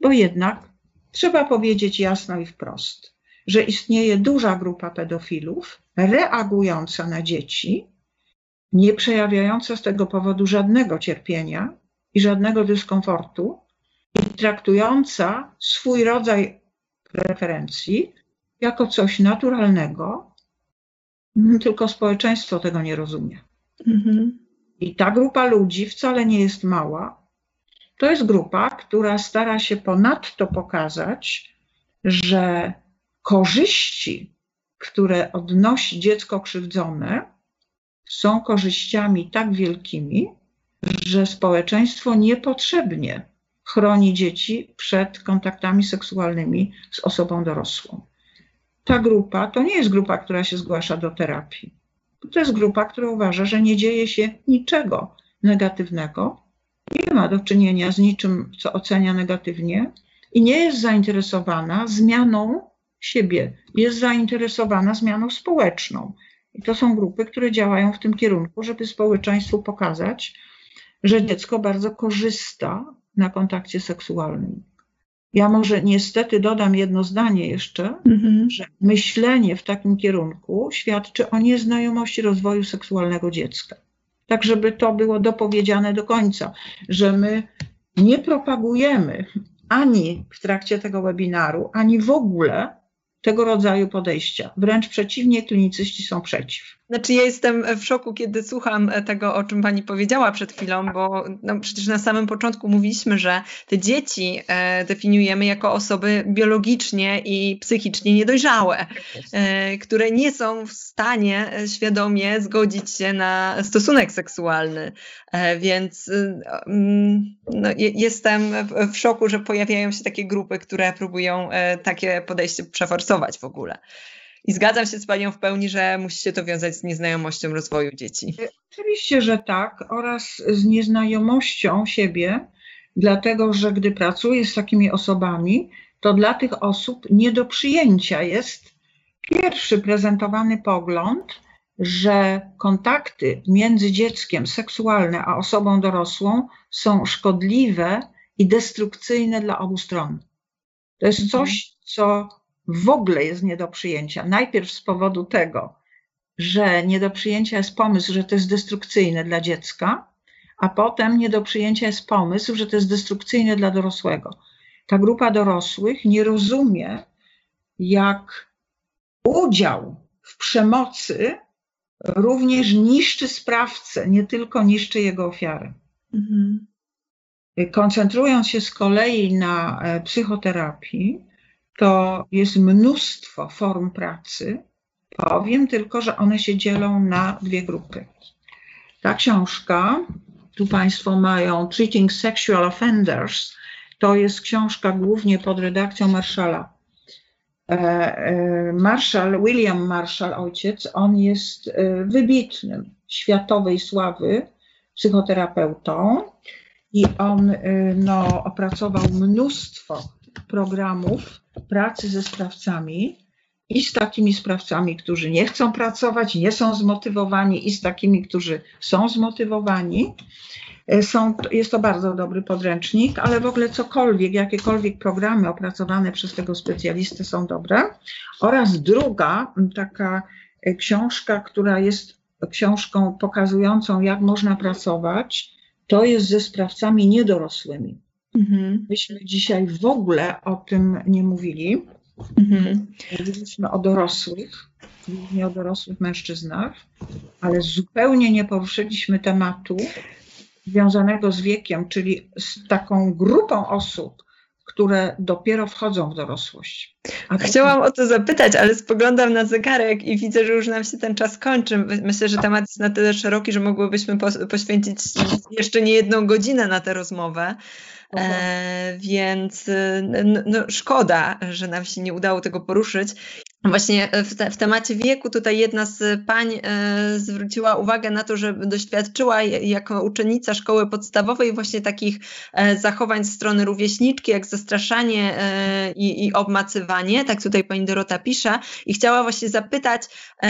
Bo jednak trzeba powiedzieć jasno i wprost, że istnieje duża grupa pedofilów reagująca na dzieci, nie przejawiająca z tego powodu żadnego cierpienia i żadnego dyskomfortu i traktująca swój rodzaj preferencji jako coś naturalnego, tylko społeczeństwo tego nie rozumie. Mhm. I ta grupa ludzi wcale nie jest mała. To jest grupa, która stara się ponadto pokazać, że korzyści, które odnosi dziecko krzywdzone, są korzyściami tak wielkimi, że społeczeństwo niepotrzebnie chroni dzieci przed kontaktami seksualnymi z osobą dorosłą. Ta grupa to nie jest grupa, która się zgłasza do terapii. To jest grupa, która uważa, że nie dzieje się niczego negatywnego, nie ma do czynienia z niczym, co ocenia negatywnie i nie jest zainteresowana zmianą siebie, jest zainteresowana zmianą społeczną. I to są grupy, które działają w tym kierunku, żeby społeczeństwu pokazać, że dziecko bardzo korzysta na kontakcie seksualnym. Ja może niestety dodam jedno zdanie jeszcze, mhm. że myślenie w takim kierunku świadczy o nieznajomości rozwoju seksualnego dziecka. Tak, żeby to było dopowiedziane do końca, że my nie propagujemy ani w trakcie tego webinaru, ani w ogóle tego rodzaju podejścia. Wręcz przeciwnie, klinicyści są przeciw. Znaczy ja jestem w szoku, kiedy słucham tego, o czym pani powiedziała przed chwilą, bo no, przecież na samym początku mówiliśmy, że te dzieci e, definiujemy jako osoby biologicznie i psychicznie niedojrzałe, e, które nie są w stanie świadomie zgodzić się na stosunek seksualny. E, więc y, mm, no, jestem w szoku, że pojawiają się takie grupy, które próbują e, takie podejście przeforsować w ogóle. I zgadzam się z Panią w pełni, że musi się to wiązać z nieznajomością rozwoju dzieci. E, oczywiście, że tak, oraz z nieznajomością siebie, dlatego że gdy pracuję z takimi osobami, to dla tych osób nie do przyjęcia jest pierwszy prezentowany pogląd, że kontakty między dzieckiem seksualne a osobą dorosłą są szkodliwe i destrukcyjne dla obu stron. To jest mhm. coś, co w ogóle jest nie do przyjęcia. Najpierw z powodu tego, że nie do przyjęcia jest pomysł, że to jest destrukcyjne dla dziecka, a potem nie do przyjęcia jest pomysł, że to jest destrukcyjne dla dorosłego. Ta grupa dorosłych nie rozumie, jak udział w przemocy również niszczy sprawcę, nie tylko niszczy jego ofiarę. Mhm. Koncentrując się z kolei na e, psychoterapii, to jest mnóstwo form pracy. Powiem tylko, że one się dzielą na dwie grupy. Ta książka, tu Państwo mają Treating Sexual Offenders, to jest książka głównie pod redakcją Marszala E, e, Marshall, William Marshall, ojciec, on jest e, wybitnym, światowej sławy psychoterapeutą i on no, opracował mnóstwo programów pracy ze sprawcami i z takimi sprawcami, którzy nie chcą pracować, nie są zmotywowani, i z takimi, którzy są zmotywowani. E, są, jest to bardzo dobry podręcznik, ale w ogóle cokolwiek, jakiekolwiek programy opracowane przez tego specjalistę są dobre. Oraz druga taka e, książka, która jest książką pokazującą, jak można pracować, to jest ze sprawcami niedorosłymi. Mhm. Myśmy dzisiaj w ogóle o tym nie mówili. Mhm. Mówiliśmy o dorosłych, głównie o dorosłych mężczyznach, ale zupełnie nie poruszyliśmy tematu związanego z wiekiem, czyli z taką grupą osób, które dopiero wchodzą w dorosłość. A Chciałam o to zapytać, ale spoglądam na zegarek i widzę, że już nam się ten czas kończy. Myślę, że temat jest na tyle szeroki, że mogłybyśmy poświęcić jeszcze nie jedną godzinę na tę rozmowę. E, więc no, no, szkoda, że nam się nie udało tego poruszyć. Właśnie w, te, w, temacie wieku tutaj jedna z pań e, zwróciła uwagę na to, że doświadczyła jako uczennica szkoły podstawowej właśnie takich e, zachowań z strony rówieśniczki, jak zastraszanie e, i, i obmacywanie, tak tutaj pani Dorota pisze. I chciała właśnie zapytać, e,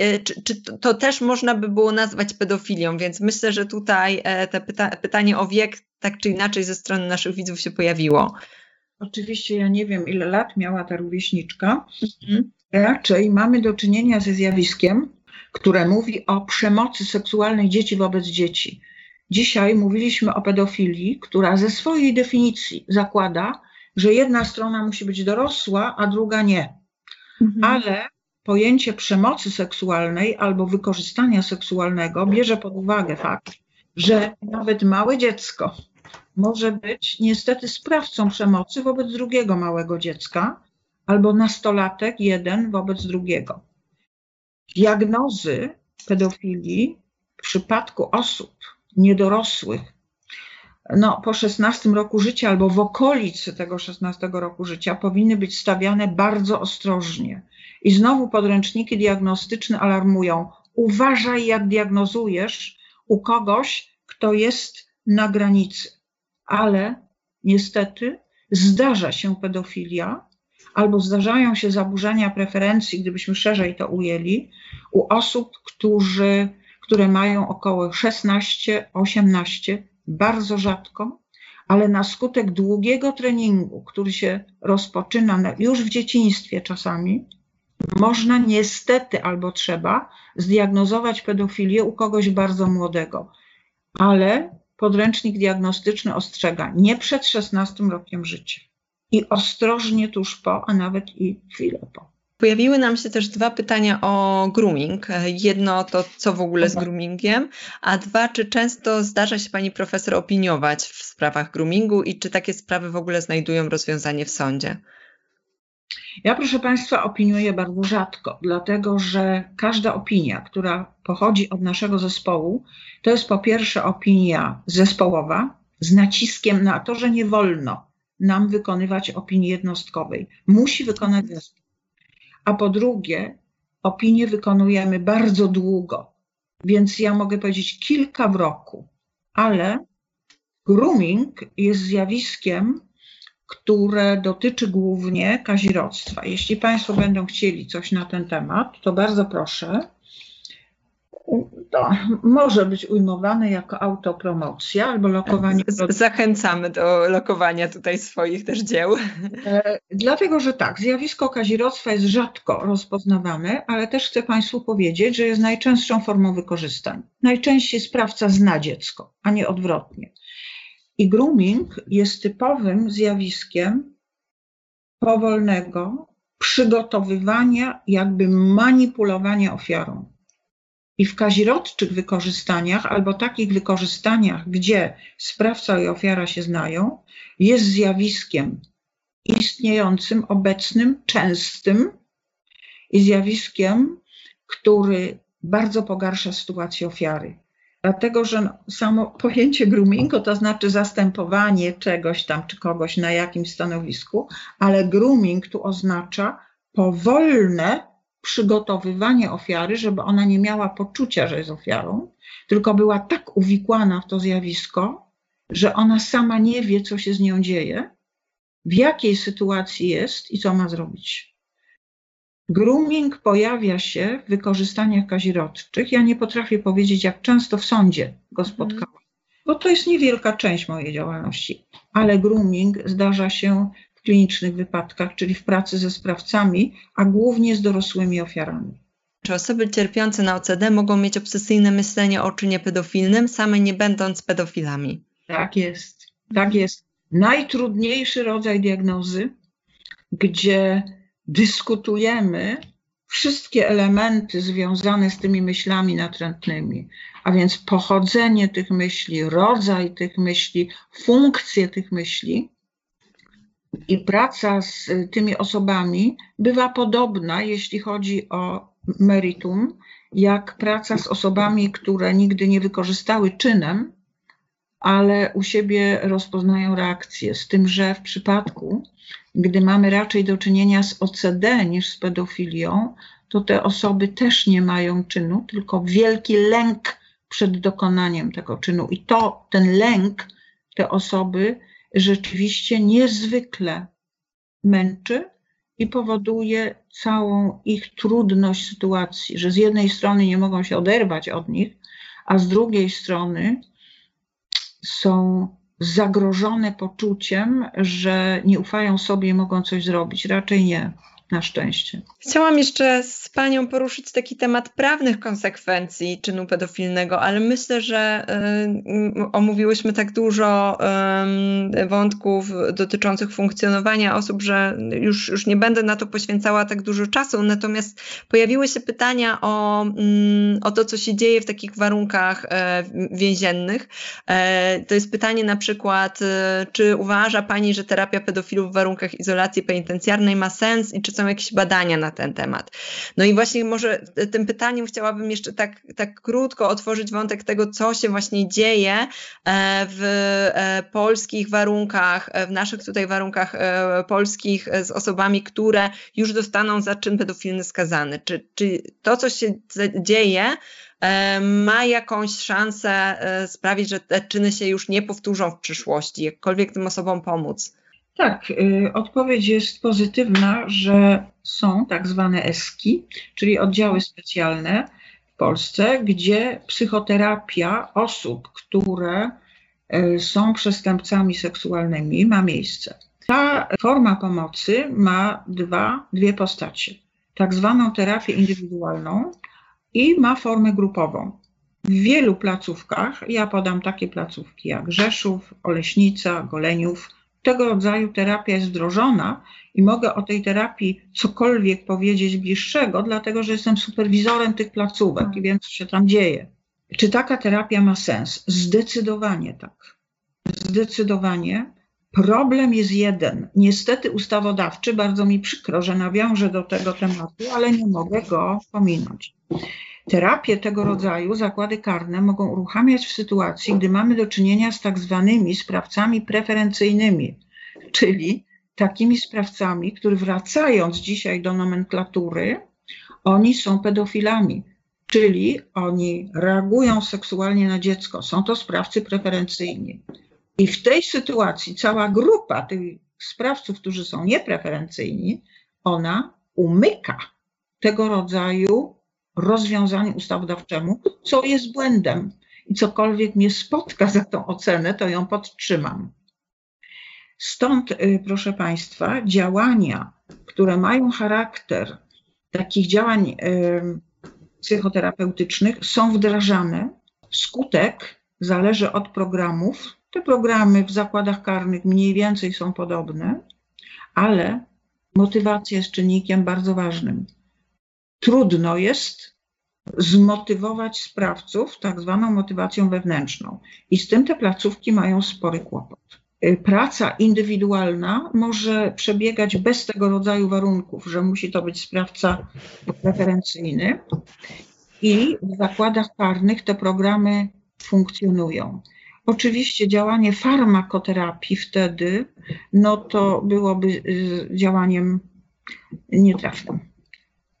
e, czy, czy, to też można by było nazwać pedofilią, więc myślę, że tutaj e, te pyta pytanie o wiek tak czy inaczej ze strony naszych widzów się pojawiło. Oczywiście ja nie wiem, ile lat miała ta rówieśniczka. Mhm. Raczej mamy do czynienia ze zjawiskiem, które mówi o przemocy seksualnej dzieci wobec dzieci. Dzisiaj mówiliśmy o pedofilii, która ze swojej definicji zakłada, że jedna strona musi być dorosła, a druga nie. Mhm. Ale pojęcie przemocy seksualnej albo wykorzystania seksualnego bierze pod uwagę fakt, że nawet małe dziecko może być niestety sprawcą przemocy wobec drugiego małego dziecka albo nastolatek jeden wobec drugiego. Diagnozy pedofilii w przypadku osób niedorosłych no, po 16 roku życia albo w okolicy tego 16 roku życia powinny być stawiane bardzo ostrożnie. I znowu podręczniki diagnostyczne alarmują: uważaj, jak diagnozujesz u kogoś, kto jest na granicy ale niestety zdarza się pedofilia albo zdarzają się zaburzenia preferencji, gdybyśmy szerzej to ujęli, u osób, którzy, które mają około 16-18, bardzo rzadko, ale na skutek długiego treningu, który się rozpoczyna już w dzieciństwie czasami, można niestety albo trzeba zdiagnozować pedofilię u kogoś bardzo młodego. Ale podręcznik diagnostyczny ostrzega nie przed 16 rokiem życia i ostrożnie tuż po, a nawet i chwilę po. Pojawiły nam się też dwa pytania o grooming. Jedno to, co w ogóle z groomingiem, a dwa, czy często zdarza się pani profesor opiniować w sprawach groomingu i czy takie sprawy w ogóle znajdują rozwiązanie w sądzie? Ja, proszę Państwa, opiniuję bardzo rzadko, dlatego że każda opinia, która pochodzi od naszego zespołu, to jest po pierwsze opinia zespołowa z naciskiem na to, że nie wolno nam wykonywać opinii jednostkowej. Musi wykonać zespół. A po drugie, opinie wykonujemy bardzo długo, więc ja mogę powiedzieć kilka w roku, ale grooming jest zjawiskiem, które dotyczy głównie kazirodztwa. Jeśli Państwo będą chcieli coś na ten temat, to bardzo proszę. To może być ujmowane jako autopromocja albo lokowanie. Zachęcamy do lokowania tutaj swoich też dzieł. E, dlatego, że tak, zjawisko kazirodztwa jest rzadko rozpoznawane, ale też chcę Państwu powiedzieć, że jest najczęstszą formą wykorzystań. Najczęściej sprawca zna dziecko, a nie odwrotnie. I grooming jest typowym zjawiskiem powolnego przygotowywania, jakby manipulowania ofiarą. I w kazirodczych wykorzystaniach, albo takich wykorzystaniach, gdzie sprawca i ofiara się znają, jest zjawiskiem istniejącym, obecnym, częstym i zjawiskiem, który bardzo pogarsza sytuację ofiary. Dlatego, że samo pojęcie groomingu to znaczy zastępowanie czegoś tam czy kogoś na jakimś stanowisku, ale grooming tu oznacza powolne przygotowywanie ofiary, żeby ona nie miała poczucia, że jest ofiarą, tylko była tak uwikłana w to zjawisko, że ona sama nie wie, co się z nią dzieje, w jakiej sytuacji jest i co ma zrobić. Grooming pojawia się w wykorzystaniach kazirodczych. Ja nie potrafię powiedzieć, jak często w sądzie go mhm. spotkałam, bo to jest niewielka część mojej działalności, ale grooming zdarza się w klinicznych wypadkach, czyli w pracy ze sprawcami, a głównie z dorosłymi ofiarami. Czy osoby cierpiące na OCD mogą mieć obsesyjne myślenie o czynie pedofilnym, same nie będąc pedofilami? Tak jest. Tak jest. Najtrudniejszy rodzaj diagnozy gdzie dyskutujemy wszystkie elementy związane z tymi myślami natrętnymi, a więc pochodzenie tych myśli, rodzaj tych myśli, funkcje tych myśli. I praca z tymi osobami bywa podobna, jeśli chodzi o meritum, jak praca z osobami, które nigdy nie wykorzystały czynem, ale u siebie rozpoznają reakcję. Z tym, że w przypadku, gdy mamy raczej do czynienia z OCD niż z pedofilią, to te osoby też nie mają czynu, tylko wielki lęk przed dokonaniem tego czynu. I to, ten lęk te osoby rzeczywiście niezwykle męczy i powoduje całą ich trudność sytuacji, że z jednej strony nie mogą się oderwać od nich, a z drugiej strony są zagrożone poczuciem, że nie ufają sobie i mogą coś zrobić. Raczej nie na szczęście. Chciałam jeszcze z Panią poruszyć taki temat prawnych konsekwencji czynu pedofilnego, ale myślę, że y, omówiłyśmy tak dużo y, wątków dotyczących funkcjonowania osób, że już, już nie będę na to poświęcała tak dużo czasu. Natomiast pojawiły się pytania o, y, o to, co się dzieje w takich warunkach e, więziennych. E, to jest pytanie na przykład, e, czy uważa Pani, że terapia pedofilów w warunkach izolacji penitencjarnej ma sens i czy są jakieś badania na ten temat. No i właśnie może tym pytaniem chciałabym jeszcze tak, tak krótko otworzyć wątek tego, co się właśnie dzieje e, w e, polskich warunkach, e, w naszych tutaj warunkach polskich z osobami, które już dostaną za czyn pedofilny skazany. Czy, czy to, co się dzieje, ma jakąś szansę sprawić, że te czyny się już nie powtórzą w przyszłości, jakkolwiek tym osobom pomóc? Tak, y, odpowiedź jest pozytywna, że są tak zwane ESKI, czyli oddziały specjalne w Polsce, gdzie psychoterapia osób, które y, są przestępcami seksualnymi, ma miejsce. Ta forma pomocy ma dwa, dwie postacie. Tak zwaną terapię indywidualną i ma formę grupową. W wielu placówkach, ja podam takie placówki jak Rzeszów, Oleśnica, Goleniów, tego rodzaju terapia jest wdrożona i mogę o tej terapii cokolwiek powiedzieć bliższego, dlatego że jestem superwizorem tych placówek i wiem, co się tam dzieje. Czy taka terapia ma sens? Zdecydowanie tak. Zdecydowanie. Problem jest jeden. Niestety ustawodawczy, bardzo mi przykro, że nawiążę do tego tematu, ale nie mogę go pominąć. Terapie tego rodzaju zakłady karne mogą uruchamiać w sytuacji, gdy mamy do czynienia z tak zwanymi sprawcami preferencyjnymi, czyli takimi sprawcami, którzy wracając dzisiaj do nomenklatury, oni są pedofilami, czyli oni reagują seksualnie na dziecko. Są to sprawcy preferencyjni. I w tej sytuacji cała grupa tych sprawców, którzy są niepreferencyjni, ona umyka tego rodzaju rozwiązaniu ustawodawczemu, co jest błędem. I cokolwiek mnie spotka za tą ocenę, to ją podtrzymam. Stąd, y, proszę Państwa, działania, które mają charakter takich działań y, psychoterapeutycznych, są wdrażane. Skutek zależy od programów. Te programy w zakładach karnych mniej więcej są podobne, ale motywacja jest czynnikiem bardzo ważnym trudno jest zmotywować sprawców tak zwaną motywacją wewnętrzną. I z tym te placówki mają spory kłopot. Y, praca indywidualna może przebiegać bez tego rodzaju warunków, że musi to być sprawca preferencyjny. I w zakładach karnych te programy funkcjonują. Oczywiście działanie farmakoterapii wtedy, no to byłoby y, działaniem nietrafnym.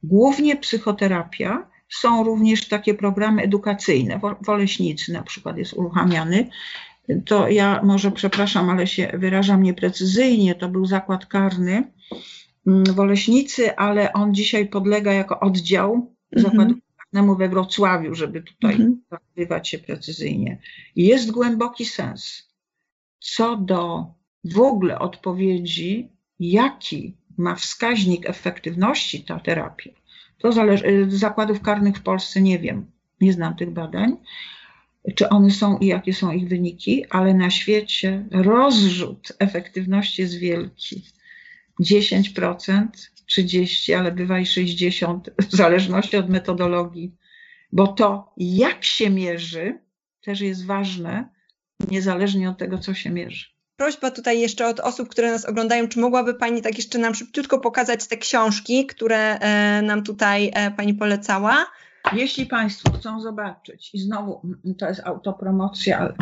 Głównie psychoterapia. Są również takie programy edukacyjne. W Oleśnicy na przykład jest uruchamiany. To ja może przepraszam, ale się wyrażam nieprecyzyjnie. To był zakład karny mm, w Oleśnicy, ale on dzisiaj podlega jako oddział -hmm. zakładu karnemu we Wrocławiu, żeby tutaj mm -hmm. się precyzyjnie. Jest głęboki sens co do w ogóle odpowiedzi, jaki ma wskaźnik efektywności ta terapia, to zależy, y, zakładów karnych w Polsce nie wiem, nie znam tych badań, czy one są i jakie są ich wyniki, ale na świecie rozrzut efektywności jest wielki. 10%, 30%, ale bywa i 60%, w zależności od metodologii, bo to, jak się mierzy, też jest ważne, niezależnie od tego, co się mierzy. Prośba tutaj jeszcze od osób, które nas oglądają, czy mogłaby Pani tak jeszcze nam szybciutko pokazać te książki, które e, nam tutaj e, Pani polecała? Jeśli Państwo chcą zobaczyć, i znowu to jest autopromocja, ale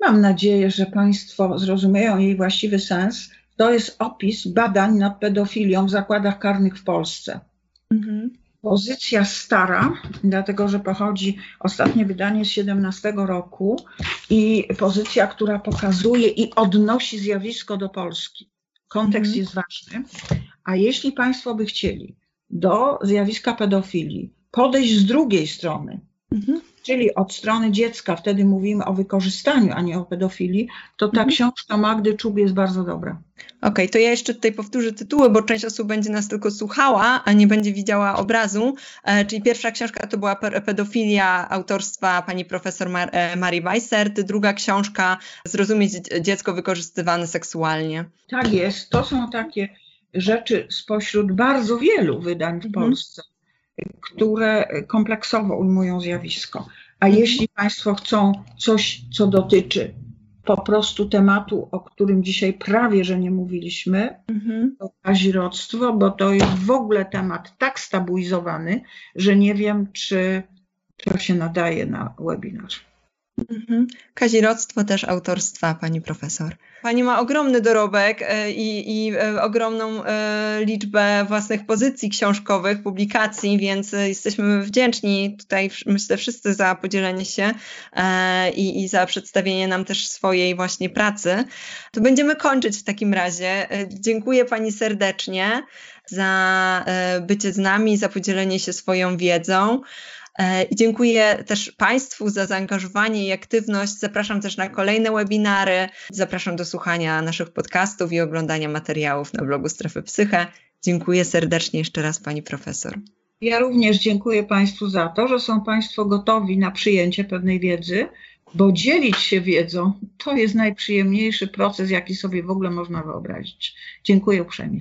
mam nadzieję, że Państwo zrozumieją jej właściwy sens, to jest opis badań nad pedofilią w zakładach karnych w Polsce. Mhm. Pozycja stara, dlatego że pochodzi ostatnie wydanie z 17 roku i pozycja, która pokazuje i odnosi zjawisko do Polski. Kontekst mhm. jest ważny. A jeśli Państwo by chcieli do zjawiska pedofilii podejść z drugiej strony, mhm. Czyli od strony dziecka, wtedy mówimy o wykorzystaniu, a nie o pedofilii, to ta mhm. książka Magdy Czub jest bardzo dobra. Okej, okay, to ja jeszcze tutaj powtórzę tytuły, bo część osób będzie nas tylko słuchała, a nie będzie widziała obrazu. E, czyli pierwsza książka to była Pedofilia autorstwa pani profesor Mar e, Marii Weissert, druga książka Zrozumieć dziecko wykorzystywane seksualnie. Tak jest, to są takie rzeczy spośród bardzo wielu wydań w mhm. Polsce które kompleksowo ujmują zjawisko. A jeśli Państwo chcą coś, co dotyczy po prostu tematu, o którym dzisiaj prawie, że nie mówiliśmy, mhm. to kazirodztwo, bo to jest w ogóle temat tak stabilizowany, że nie wiem, czy to się nadaje na webinar. Mhm. Kazirodztwo też autorstwa pani profesor. Pani ma ogromny dorobek e, i, i e, ogromną e, liczbę własnych pozycji książkowych, publikacji, więc jesteśmy wdzięczni tutaj, myślę, wszyscy za podzielenie się i, i za przedstawienie nam też swojej właśnie pracy. To będziemy kończyć w takim razie. Dziękuję pani serdecznie za bycie z nami, za podzielenie się swoją wiedzą. E, I dziękuję też Państwu za zaangażowanie i aktywność. Zapraszam też na kolejne webinary. Zapraszam do słuchania naszych podcastów i oglądania materiałów na blogu Strefy Psyche. Dziękuję serdecznie jeszcze raz Pani Profesor. Ja również dziękuję Państwu za to, że są Państwo gotowi na przyjęcie pewnej wiedzy, bo dzielić się wiedzą to jest najprzyjemniejszy proces, jaki sobie w ogóle można wyobrazić. Dziękuję uprzejmie.